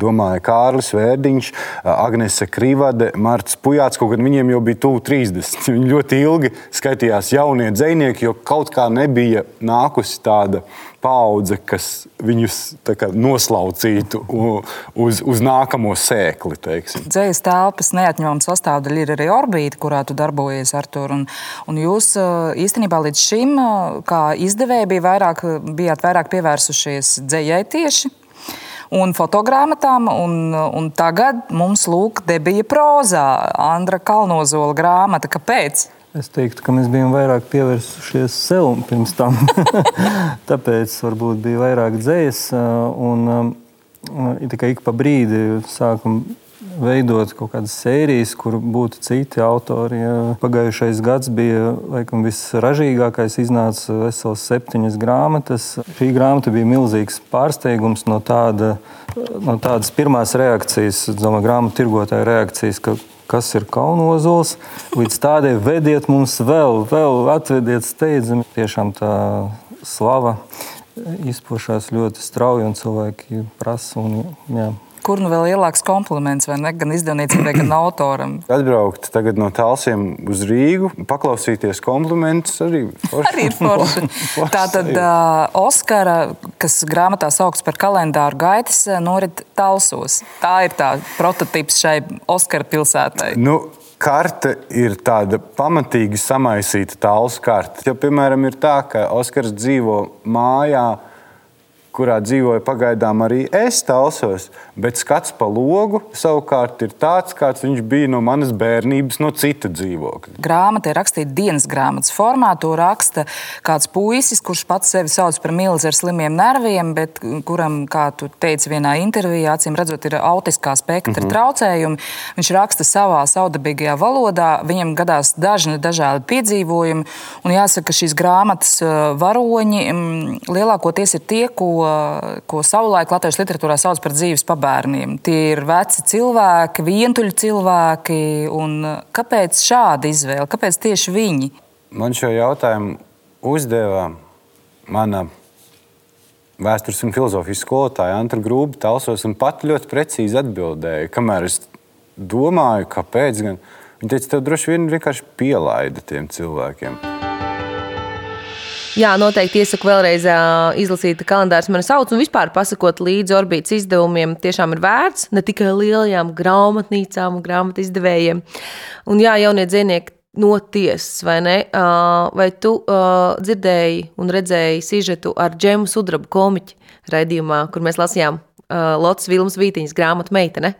domāja Kārlis Vērdiņš, Agnese Krivade, Marts Pujāts. Kaut gan viņiem jau bija tuvu 30. Viņi ļoti ilgi skaitījās jaunie dzinieki, jo kaut kā nebija nākusi tāda paudze, kas viņus kā, noslaucītu uz, uz nākamo sēkli. Dzīves telpas neatņemama sastāvdaļa ir arī orbīta, kurā tu darbojies ar to. Un, un jūs īstenībā līdz šim, kā izdevēji, bija vairāk, bijāt vairāk pievērsušies dzējai tieši un fotogrāmatām. Un, un tagad mums lūk, debija prozā, Andra Kalnozola grāmata. Kāpēc? Es teiktu, ka mēs bijām vairāk pievērsušies sev pirms tam. <laughs> Tāpēc varbūt bija vairāk dzējas. Un tikai ik pa brīdi sākam veidot kaut kādas sērijas, kur būtu citi autori. Pagājušais gads bija laikam, visražīgākais, iznāca vesels septiņas grāmatas. Šī grāmata bija milzīgs pārsteigums no, tāda, no tādas pirmās reakcijas, domāju, grāmatu tirgotāja reakcijas kas ir kaunozols. Līdz tādai vediet mums vēl, vēl atvediet steidzami. Tiešām tā slava izpošās ļoti strauji un cilvēki prasa. Un, jā. Kur nu vēl lielāks kompliments, vai ne? Gan izdevniecībai, gan autoram. Atbraukt tagad no tālsiem uz Rīgu, paklausīties komplimentus arī forši. arī forši. Tā tad uh, Oskara, kas grāmatā saukts par kalendāru gaitas, norit talsos. Tā ir tā prototyps šai Oskara pilsētai. Nu, Karte ir tāda pamatīgi samaisīta tālus karte. Ja, piemēram, ir tā, ka Oskars dzīvo mājā, kurā dzīvoju pagaidām arī es talsos, bet skats pa logu savukārt ir tāds, kāds viņš bija no manas bērnības, no cita dzīvokļa. Grāmata ir rakstīta dienas grāmatas formā. To raksta kāds puisis, kurš pats sevi sauc par milzi ar slimiem nerviem, bet kuram, kā tu teici vienā intervijā, acīm redzot, ir autiskā spektra mm -hmm. traucējumi. Viņš raksta savā saudabīgajā valodā, viņam gadās dažni dažādi piedzīvojumi, un jāsaka, ka šīs grāmatas uh, varoņi lielākoties ir tie, ko ko savulaik latviešu literatūrā sauc par dzīves pabērniem. Tie ir veci cilvēki, vientuļi cilvēki. Kāpēc šāda izvēle? Kāpēc tieši viņi? Man šo jautājumu uzdeva mana vēstures un filozofijas skolotāja Antra Grūba Talsos un pat ļoti precīzi atbildēja, kamēr es domāju, kāpēc. Gan, viņa teica, tev droši vien vienkārši pielaida tiem cilvēkiem. Jā, noteikti iesaku vēlreiz uh, izlasīt kalendārs man sauc, un vispār pasakot līdzi orbītas izdevumiem tiešām ir vērts, ne tikai lielajām grāmatnīcām un grāmatu izdevējiem. Un jā, jaunie dzinieki no tiesas, vai ne? Uh, vai tu uh, dzirdēji un redzēji sižetu ar Džemu Sudrabu komiķu raidījumā, kur mēs lasījām uh, Lotas Vilmas Vītiņas grāmatu meitene?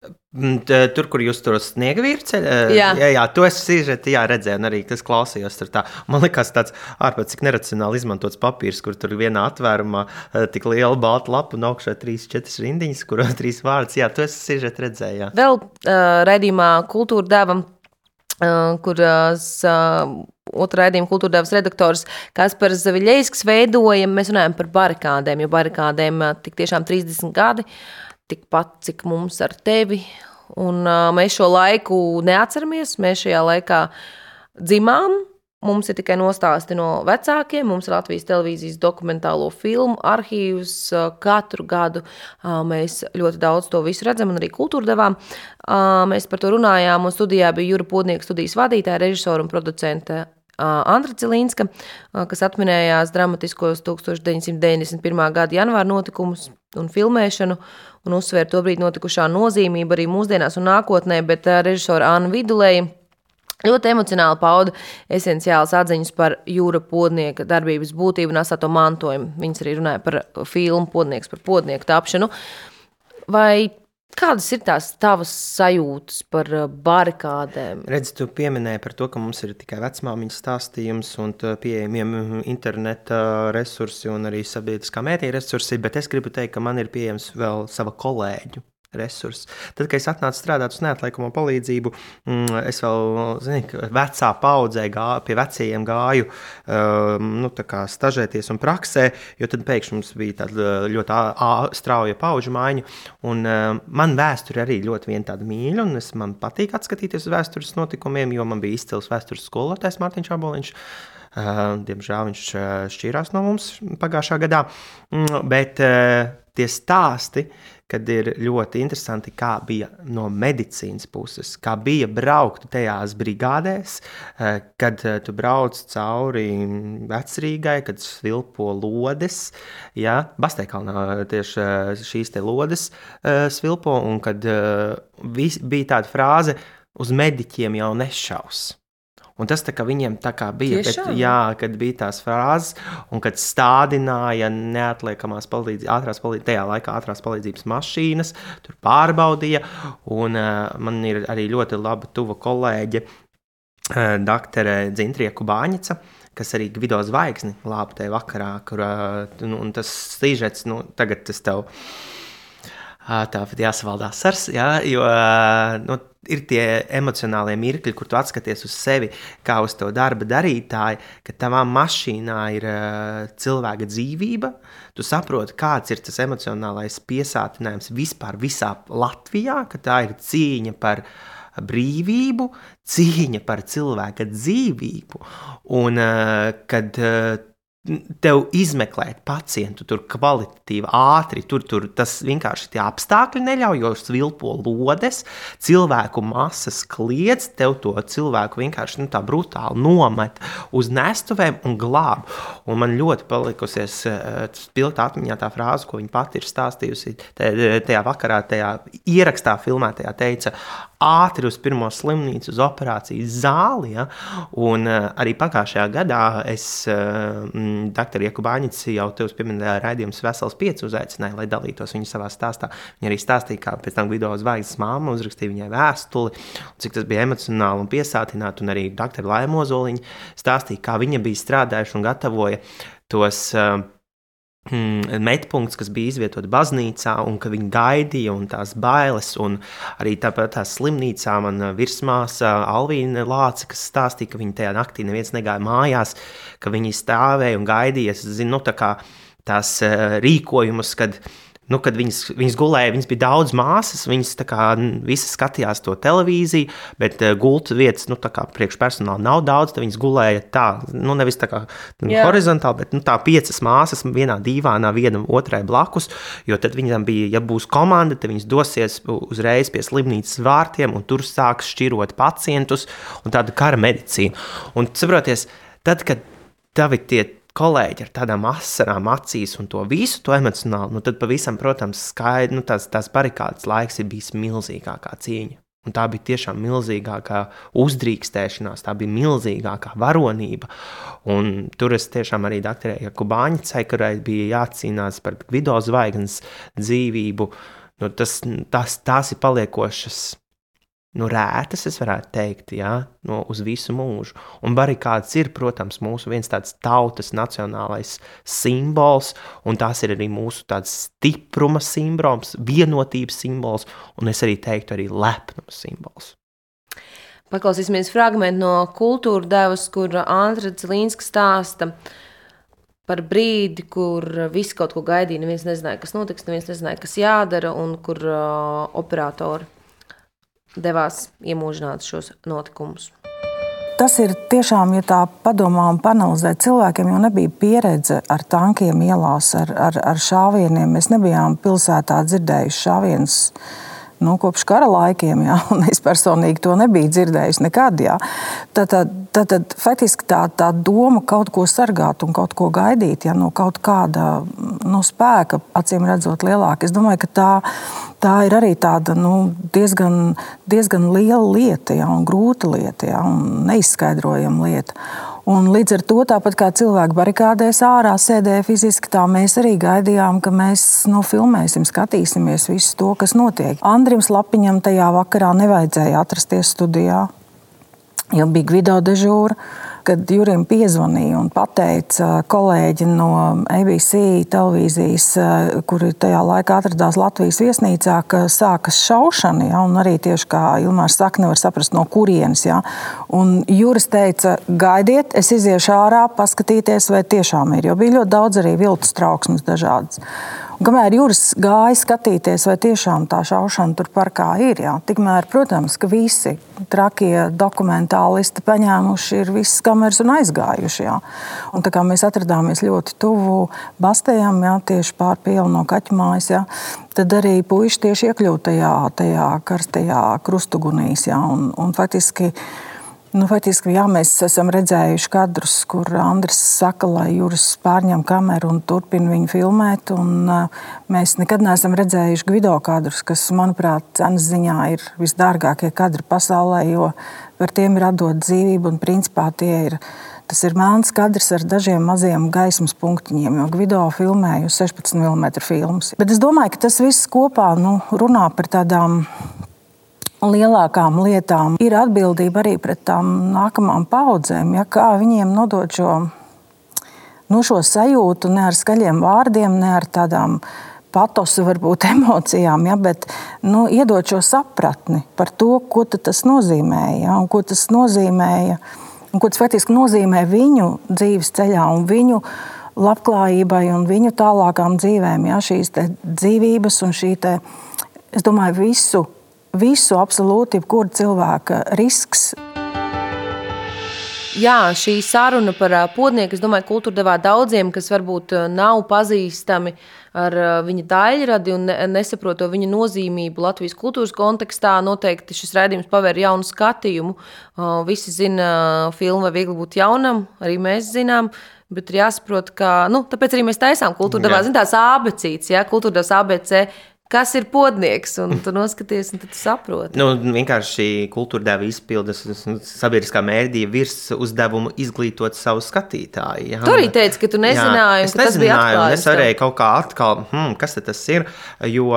Tur, kur jūs tur sniega virsceļā, jā. jā, jā, to es sižeti, jā, redzēju, un arī tas klausījos. Tā. Man liekas, tāds ārpēc cik neracionāli izmantots papīrs, kur tur vienā atvērumā tik liela balta lapa un augšā trīs, četras rindiņas, kur <laughs> trīs vārds. Jā, to es sižeti redzēju. Jā. Vēl uh, raidījumā kultūra dēvam, uh, kur uh, otrā raidījuma kultūra devas redaktors Kaspars Zaviļējskis veidoja, mēs runājam par barikādēm, jo barikādēm tik tiešām 30 gadi. Uh, tikpat, cik mums ar tevi. Un, uh, mēs šo laiku neatceramies. Mēs šajā laikā dzimām. Mums ir tikai nostāsti no vecākiem, mums ir Latvijas televīzijas dokumentālo filmu arhīvs. Katru gadu mēs ļoti daudz to visu redzam, un arī kultūra devām. Mēs par to runājām, un studijā bija Jura Podnieka studijas vadītāja, režisora un producente Andra Cilīnska, kas atminējās dramatiskos 1991. gada janvāra notikumus un filmēšanu un uzsvēra to brīdi notikušā nozīmību arī mūsdienās un nākotnē, bet režisora Anna Vidulēja ļoti emocionāli pauda esenciālas atziņas par jūra podnieka darbības būtību un asāto mantojumu. Viņas arī runāja par filmu podnieks, par podnieku tapšanu. Vai Kādas ir tās tavas sajūtas par uh, barikādēm? Redzi, tu pieminēji par to, ka mums ir tikai vecmāmiņas stāstījums un pieejamiem interneta resursi un arī sabiedriskā mēdīja resursi, bet es gribu teikt, ka man ir pieejams vēl sava kolēģu resurss. Tad, kad es atnācu strādāt uz neatliekamo palīdzību, mm, es vēl zinu, vecā paudzē gāju, pie vecajiem gāju, um, nu, stažēties un praksē, jo tad pēkšņi mums bija tāda ļoti strauja paudžu maiņa. Un, um, man vēsture arī ļoti tāda mīļa, un es, man patīk atskatīties uz vēstures notikumiem, jo man bija izcils vēstures skolotājs Mārtiņš Aboliņš. Uh, diemžēl viņš uh, šķīrās no mums pagājušā gadā. Mm, bet uh, tie stāsti, kad ir ļoti interesanti, kā bija no medicīnas puses, kā bija braukt tajās brigādēs, eh, kad eh, tu brauc cauri vecrīgai, kad svilpo lodes. Ja? Basteikalnā tieši eh, šīs te lodes svilpo, un kad bija tāda frāze, uz mediķiem jau nešaus. Un tas viņiem bija. Kad, jā, kad bija tās frāzes, un kad stādināja neatliekamās palīdzības, ātrās palīdzības, tajā laikā ātrās palīdzības mašīnas, tur pārbaudīja. Un uh, man ir arī ļoti laba tuva kolēģe, uh, doktore Dzintrieku Bāņica. Kas arī Gvido zvaigzni lāpa tajā vakarā, kur uh, nu, tas stīžets, nu, tagad tas tev tā jāsavaldās sars, jā, jo nu, ir tie emocionālie mirkļi, kur tu atskaties uz sevi kā uz to darba darītāju, ka tavā mašīnā ir uh, cilvēka dzīvība. Tu saproti, kāds ir tas emocionālais piesātinājums vispār visā Latvijā, ka tā ir cīņa par brīvību, cīņa par cilvēka dzīvību. Un uh, kad uh, tev izmeklēt pacientu tur kvalitatīvi, ātri. Tur, tur tas vienkārši tie apstākļi neļauj, jo svilpo lodes, cilvēku masas kliedz, tev to cilvēku vienkārši nu, tā brutāli nomet uz nestuvēm un glāb. Un man ļoti palikusies uh, spilgta atmiņā tā frāze, ko viņa pati ir stāstījusi tajā vakarā, tajā ierakstā filmētajā teica, ātri uz pirmo slimnīcu, uz operācijas zāli. Ja? Un uh, arī pagājušajā gadā es uh, doktoru Iekubāņici jau te uz pieminēju raidījumus Vesels 5 uzaicināju, lai dalītos viņa savā stāstā. Viņa arī stāstīja, kā pēc tam video zvaigznes māma uzrakstīja viņai vēstuli, cik tas bija emocionāli un piesātināti, un arī doktora Laima Ozoliņa stāstīja, kā viņa bija strādājuši un gatavoja tos uh, metpunkts, kas bija izvietota baznīcā, un ka viņi gaidīja, un tās bailes, un arī tāpat tā slimnīcā man virsmāsa Alvīna Lāca, kas stāstīja, ka viņi tajā naktī neviens negāja mājās, ka viņi stāvēja un gaidīja, es zinu, nu, tā kā tās rīkojumus, kad nu, kad viņas, viņas gulēja, viņas bija daudz māsas, viņas kā, visas skatījās to televīziju, bet uh, gultu vietas, nu, tā kā priekšpersonāla nav daudz, tad viņas gulēja tā, nu, nevis tā kā nu, horizontāli, bet nu, tā piecas māsas vienā dīvānā, viena otrai blakus, jo tad viņam bija, ja būs komanda, tad viņas dosies uzreiz pie slimnīcas vārtiem un tur sāks šķirot pacientus un tādu kara medicīnu. Un saproties, tad, kad tavi tie kolēģi ar tādām asarām acīs un to visu to emocionāli, nu tad pavisam, protams, skaidrs, nu tās, tās barikādas laiks ir bijis milzīgākā cīņa. Un tā bija tiešām milzīgākā uzdrīkstēšanās, tā bija milzīgākā varonība. Un tur es tiešām arī doktorēju Kubāņicai, kurai bija jācīnās par video zvaigznes dzīvību. nu, tas, tas, tās ir paliekošas nu, rētas, es varētu teikt, ja, no, uz visu mūžu. Un barikādas ir, protams, mūsu viens tāds tautas nacionālais simbols, un tās ir arī mūsu tāds stipruma simbols, vienotības simbols, un es arī teiktu, arī lepnuma simbols. Paklausīsimies fragment no kultūra devas, kur Andrēs Līnska stāsta par brīdi, kur visi kaut ko gaidīja. Neviens nezināja, kas notiks, neviens nezināja, kas jādara, un kur uh, operatori devās iemūžināt šos notikumus. Tas ir tiešām, ja tā padomā un panalizē, cilvēkiem jau nebija pieredze ar tankiem ielās, ar, ar, ar šāvieniem. Mēs nebijām pilsētā dzirdējuši šāvienus nu, kopš kara laikiem, jā, un es personīgi to nebiju dzirdējis nekad. Jā. Tad, tad, tad, tad faktiski tā, tā doma kaut ko sargāt un kaut ko gaidīt jā, no kaut kāda nu, spēka, acīm redzot, lielāka. Es domāju, ka tā, tā ir arī tāda nu, diezgan, diezgan liela lieta jā, un grūta lieta jā, un neizskaidrojama lieta. Un līdz ar to, tāpat kā cilvēki barikādēs ārā sēdēja fiziski, tā mēs arī gaidījām, ka mēs nu, filmēsim, skatīsimies visu to, kas notiek. Andrim Slapiņam tajā vakarā nevajadzēja atrasties studijā, jo bija video dežūra kad Jurim piezvanīja un pateica kolēģi no ABC televīzijas, kuri tajā laikā atradās Latvijas viesnīcā, ka sākas šaušana, ja, un arī tieši kā Ilmārs saka, nevar saprast, no kurienes. Ja. Un Juris teica, gaidiet, es iziešu ārā, paskatīties, vai tiešām ir, jo bija ļoti daudz arī viltus trauksmes dažādas. Kamēr Juris gāja skatīties, vai tiešām tā šaušana tur parkā ir, jā, tikmēr, protams, ka visi trakie dokumentālisti paņēmuši ir visas kameras un aizgājuši. Jā. Un tā kā mēs atradāmies ļoti tuvu Bastējam, jā, tieši pār pielu no kaķmājas, jā, tad arī puiši tieši iekļūt tajā, tajā karstajā krustugunīs. Jā, un, un faktiski Nu, faktiski jā, mēs esam redzējuši kadrus, kur Andris saka, lai Juris pārņem kameru un turpina viņu filmēt. Un, uh, mēs nekad neesam redzējuši video kadrus, kas, manuprāt, cenas ziņā ir visdārgākie kadri pasaulē, jo par tiem ir atdot dzīvību un principā tie ir. Tas ir melns kadrs ar dažiem maziem gaismas punktiņiem, jo video filmēju 16 mm filmas. Bet es domāju, ka tas viss kopā nu, runā par tādām lielākām lietām ir atbildība arī pret tām nākamām paudzēm. Ja, kā viņiem nodot šo, nu, šo sajūtu ne ar skaļiem vārdiem, ne ar tādām patosu, varbūt <laughs> emocijām, ja, bet nu, iedot šo sapratni par to, ko tas nozīmēja. Ja, ko tas nozīmēja, un ko tas faktiski nozīmē viņu dzīves ceļā un viņu labklājībai un viņu tālākām dzīvēm. Ja, šīs dzīvības un šī, te, es domāju, visu visu, absolūti jebkura cilvēka risks. Jā, šī saruna par podnieku, es domāju, kultūra devā daudziem, kas varbūt nav pazīstami ar viņa daļradi un nesaprot to viņa nozīmību Latvijas kultūras kontekstā. Noteikti šis raidījums pavēr jaunu skatījumu. Visi zina filmu, vai viegli būt jaunam, arī mēs zinām. Bet ir jāsaprot, ka nu, tāpēc arī mēs taisām kultūra devā, zin, tās abecītes, ja, kultūra devas ABC kas ir podnieks, un tu noskaties, un tu saproti. Nu, vienkārši kultūra deva izpildes sabiedriskā mēdīja virs uzdevumu izglītot savu skatītāju. Jā. Tu arī teici, ka tu nezināji, jā, ka tas bija atklājums. Es varēju kaut kā atkal, hmm, kas tas ir, jo,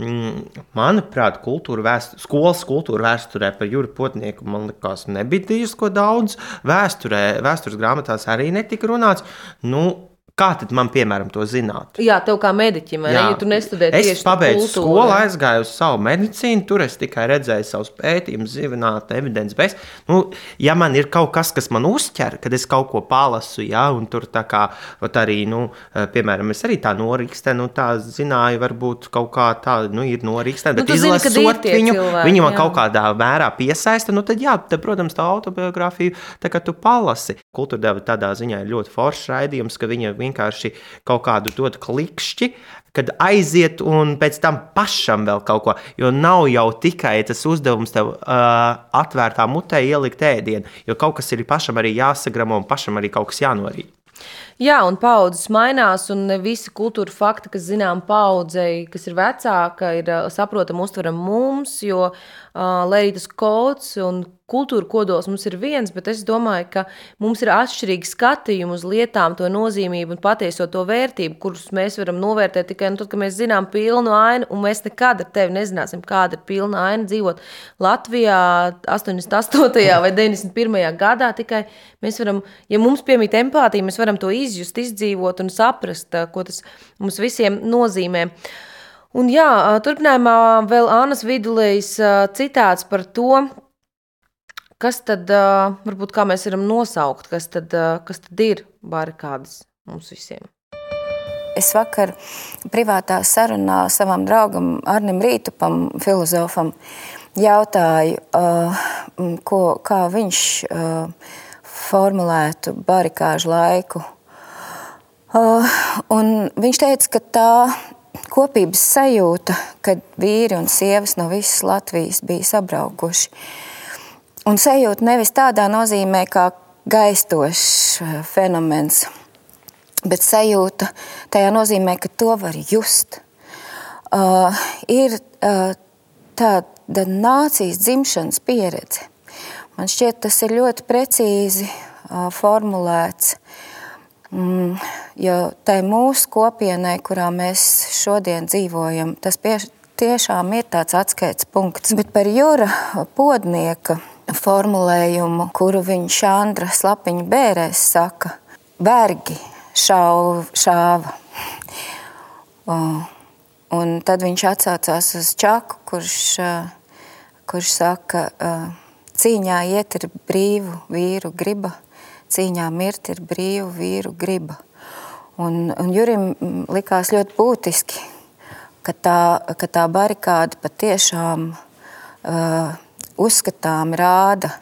mm, manuprāt, kultūra vēsturē, skolas kultūra vēsturē par Juri Potnieku, man likās, nebija diezko daudz. Vēsturē, vēstures grāmatās arī netika runāts. Nu, Kā tad man, piemēram, to zināt? Jā, tev kā mediķim, ja tu nestudē tieši es pabeidzu skolu, aizgāju uz savu medicīnu, tur es tikai redzēju savus pētījumus, zinātnē, evidences beigas. Nu, ja man ir kaut kas, kas man uzķer, kad es kaut ko palasu, ja, un tur tā kā arī, nu, piemēram, es arī tā norīkstē, nu, tā zināju, varbūt kaut kā tā, nu, ir norīkstē, bet nu, izlasot zini, viņu, cilvēki, viņu man jā. kaut kādā mērā piesaista, nu, tad, jā, tad, protams, tā autobiogrāfija, tā kā tu palasi. Kultūra deva tādā ziņā ir ļoti foršs raidījums, ka viņa vienkārši kaut kādu dot klikšķi, kad aiziet un pēc tam pašam vēl kaut ko. Jo nav jau tikai tas uzdevums tev uh, atvērtā mutē ielikt ēdienu, jo kaut kas ir pašam arī jāsagramo un pašam arī kaut kas jānorīt. Jā, un paudzes mainās, un visi kultūra fakti, kas zinām paudzei, kas ir vecāka, ir saprotami uztveram mums, jo uh, lai tas kods un kultūra kodols mums ir viens, bet es domāju, ka mums ir atšķirīgi skatījumi uz lietām, to nozīmību un patieso to vērtību, kurus mēs varam novērtēt tikai nu, tad, kad mēs zinām pilnu ainu, un mēs nekad ar tevi nezināsim, kāda ir pilna aina dzīvot Latvijā 88. vai 91. gadā. Tikai mēs varam, ja mums piemīt empātija, mēs varam to izjust, izdzīvot un saprast, ko tas mums visiem nozīmē. Un jā, turpinājumā vēl Annas vidulējas citāts par to, kas tad, varbūt kā mēs varam nosaukt, kas tad, kas tad ir barikādas mums visiem. Es vakar privātā sarunā savam draugam Arnim Rītupam, filozofam, jautāju, ko, kā viņš formulētu barikāžu laiku. Un viņš teica, ka tā kopības sajūta, kad vīri un sievas no visas Latvijas bija sabraukuši. Un sajūta nevis tādā nozīmē, kā gaistošs eh, fenomens, bet sajūta tajā nozīmē, ka to var just. Uh, ir uh, tāda nācijas dzimšanas pieredze. Man šķiet, tas ir ļoti precīzi uh, formulēts. Mm, jo tai mūsu kopienai, kurā mēs šodien dzīvojam, tas pieši, tiešām ir tāds atskaites punkts. Bet par jūra podnieka formulējumu, kuru viņš Andra Slapiņa bērēs saka, vergi šauv, šāva. Un tad viņš atsaucās uz Čaku, kurš, kurš saka, cīņā iet ir brīvu vīru griba cīņā mirt ir brīvu vīru griba. Un, un Jurim likās ļoti būtiski, ka tā, ka tā barikāda patiešām uh, uzskatām rāda,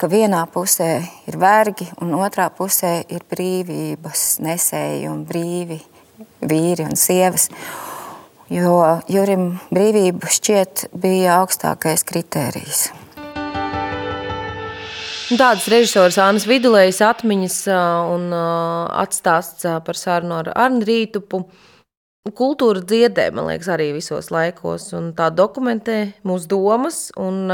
ka vienā pusē ir vergi, un otrā pusē ir brīvības nesēji un brīvi vīri un sievas. Jo Jurim brīvība šķiet bija augstākais kritērijs. Nu, tādas režisoras Annas Vidulējas atmiņas un atstāsts par sarunu ar Arnu Rītupu. Kultūra dziedē, man liekas, arī visos laikos, un tā dokumentē mūsu domas. Un,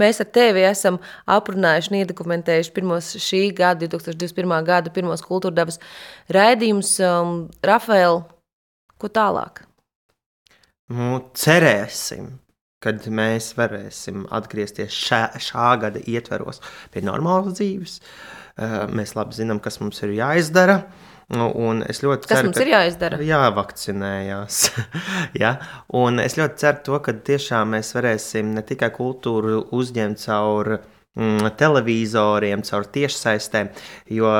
Mēs ar tevi esam aprunājuši un iedokumentējuši pirmos šī gada, 2021. gada pirmos kultūra dabas raidījumus. Um, Rafael, ko tālāk? Nu, cerēsim, kad mēs varēsim atgriezties šā, šā gada ietveros pie normālas dzīves. Eh, mēs labi zinām, kas mums ir jāizdara. Nu, un es ļoti ceru, kas mums ka, ir jāizdara. Jāvakcinējās. <laughs> ja? Un es ļoti ceru, to, ka tiešām mēs varēsim ne tikai kultūru uzņemt caur mm, televizoriem, caur tiešsaistēm, jo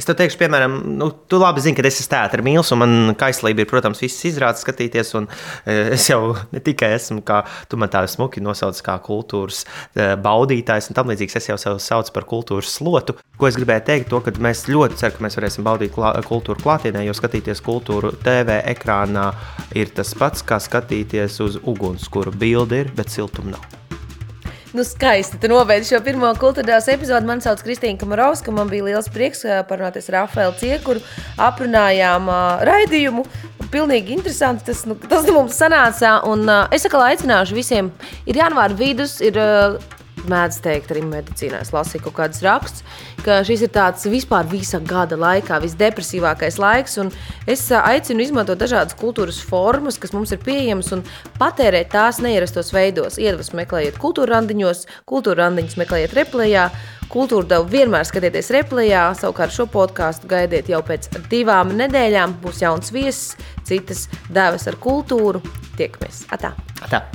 Es tev teikšu, piemēram, nu, tu labi zini, ka es esmu teātris mīlis, un man kaislība ir, protams, visas izrādes skatīties. E, es jau <laughs> ne tikai esmu, kā tu man tā smuki nosauc, kā kultūras e, baudītājs un tam līdzīgs. Es jau sevi saucu par kultūras slotu. Ko es gribēju teikt, to, ka mēs ļoti ceram, ka mēs varēsim baudīt klā, kultūru klātienē, jo skatīties kultūru TV ekrānā ir tas pats, kā skatīties uz uguns, kuru bildi ir, bet siltuma nav. Nu, skaisti. Tu nobeidz šo pirmo kultūras epizodi. Mani sauc Kristīna Kamarovska. Man bija liels prieks parunāties ar Rafaelu Ciekuru. Aprunājām uh, raidījumu. Pilnīgi interesanti tas, nu, tas mums sanāca. Un, uh, es atkal aicināšu visiem, ir janvāra vidus, ir uh, mēdz teikt, arī medicīnā es lasīju kaut kādus rakstus, ka šis ir tāds vispār visa gada laikā visdepresīvākais laiks. Es aicinu izmantot dažādas kultūras formas, kas mums ir pieejamas, un patērēt tās neierastos veidos. Iedvesmu meklējiet kultūra randiņos, kultūra randiņus meklējiet replējā. Kultūra devu vienmēr skatieties replējā, savukārt šo podkāstu gaidiet jau pēc divām nedēļām. Būs jauns viesis, citas devas ar kultūru. Tiekamies! Atā! Atā.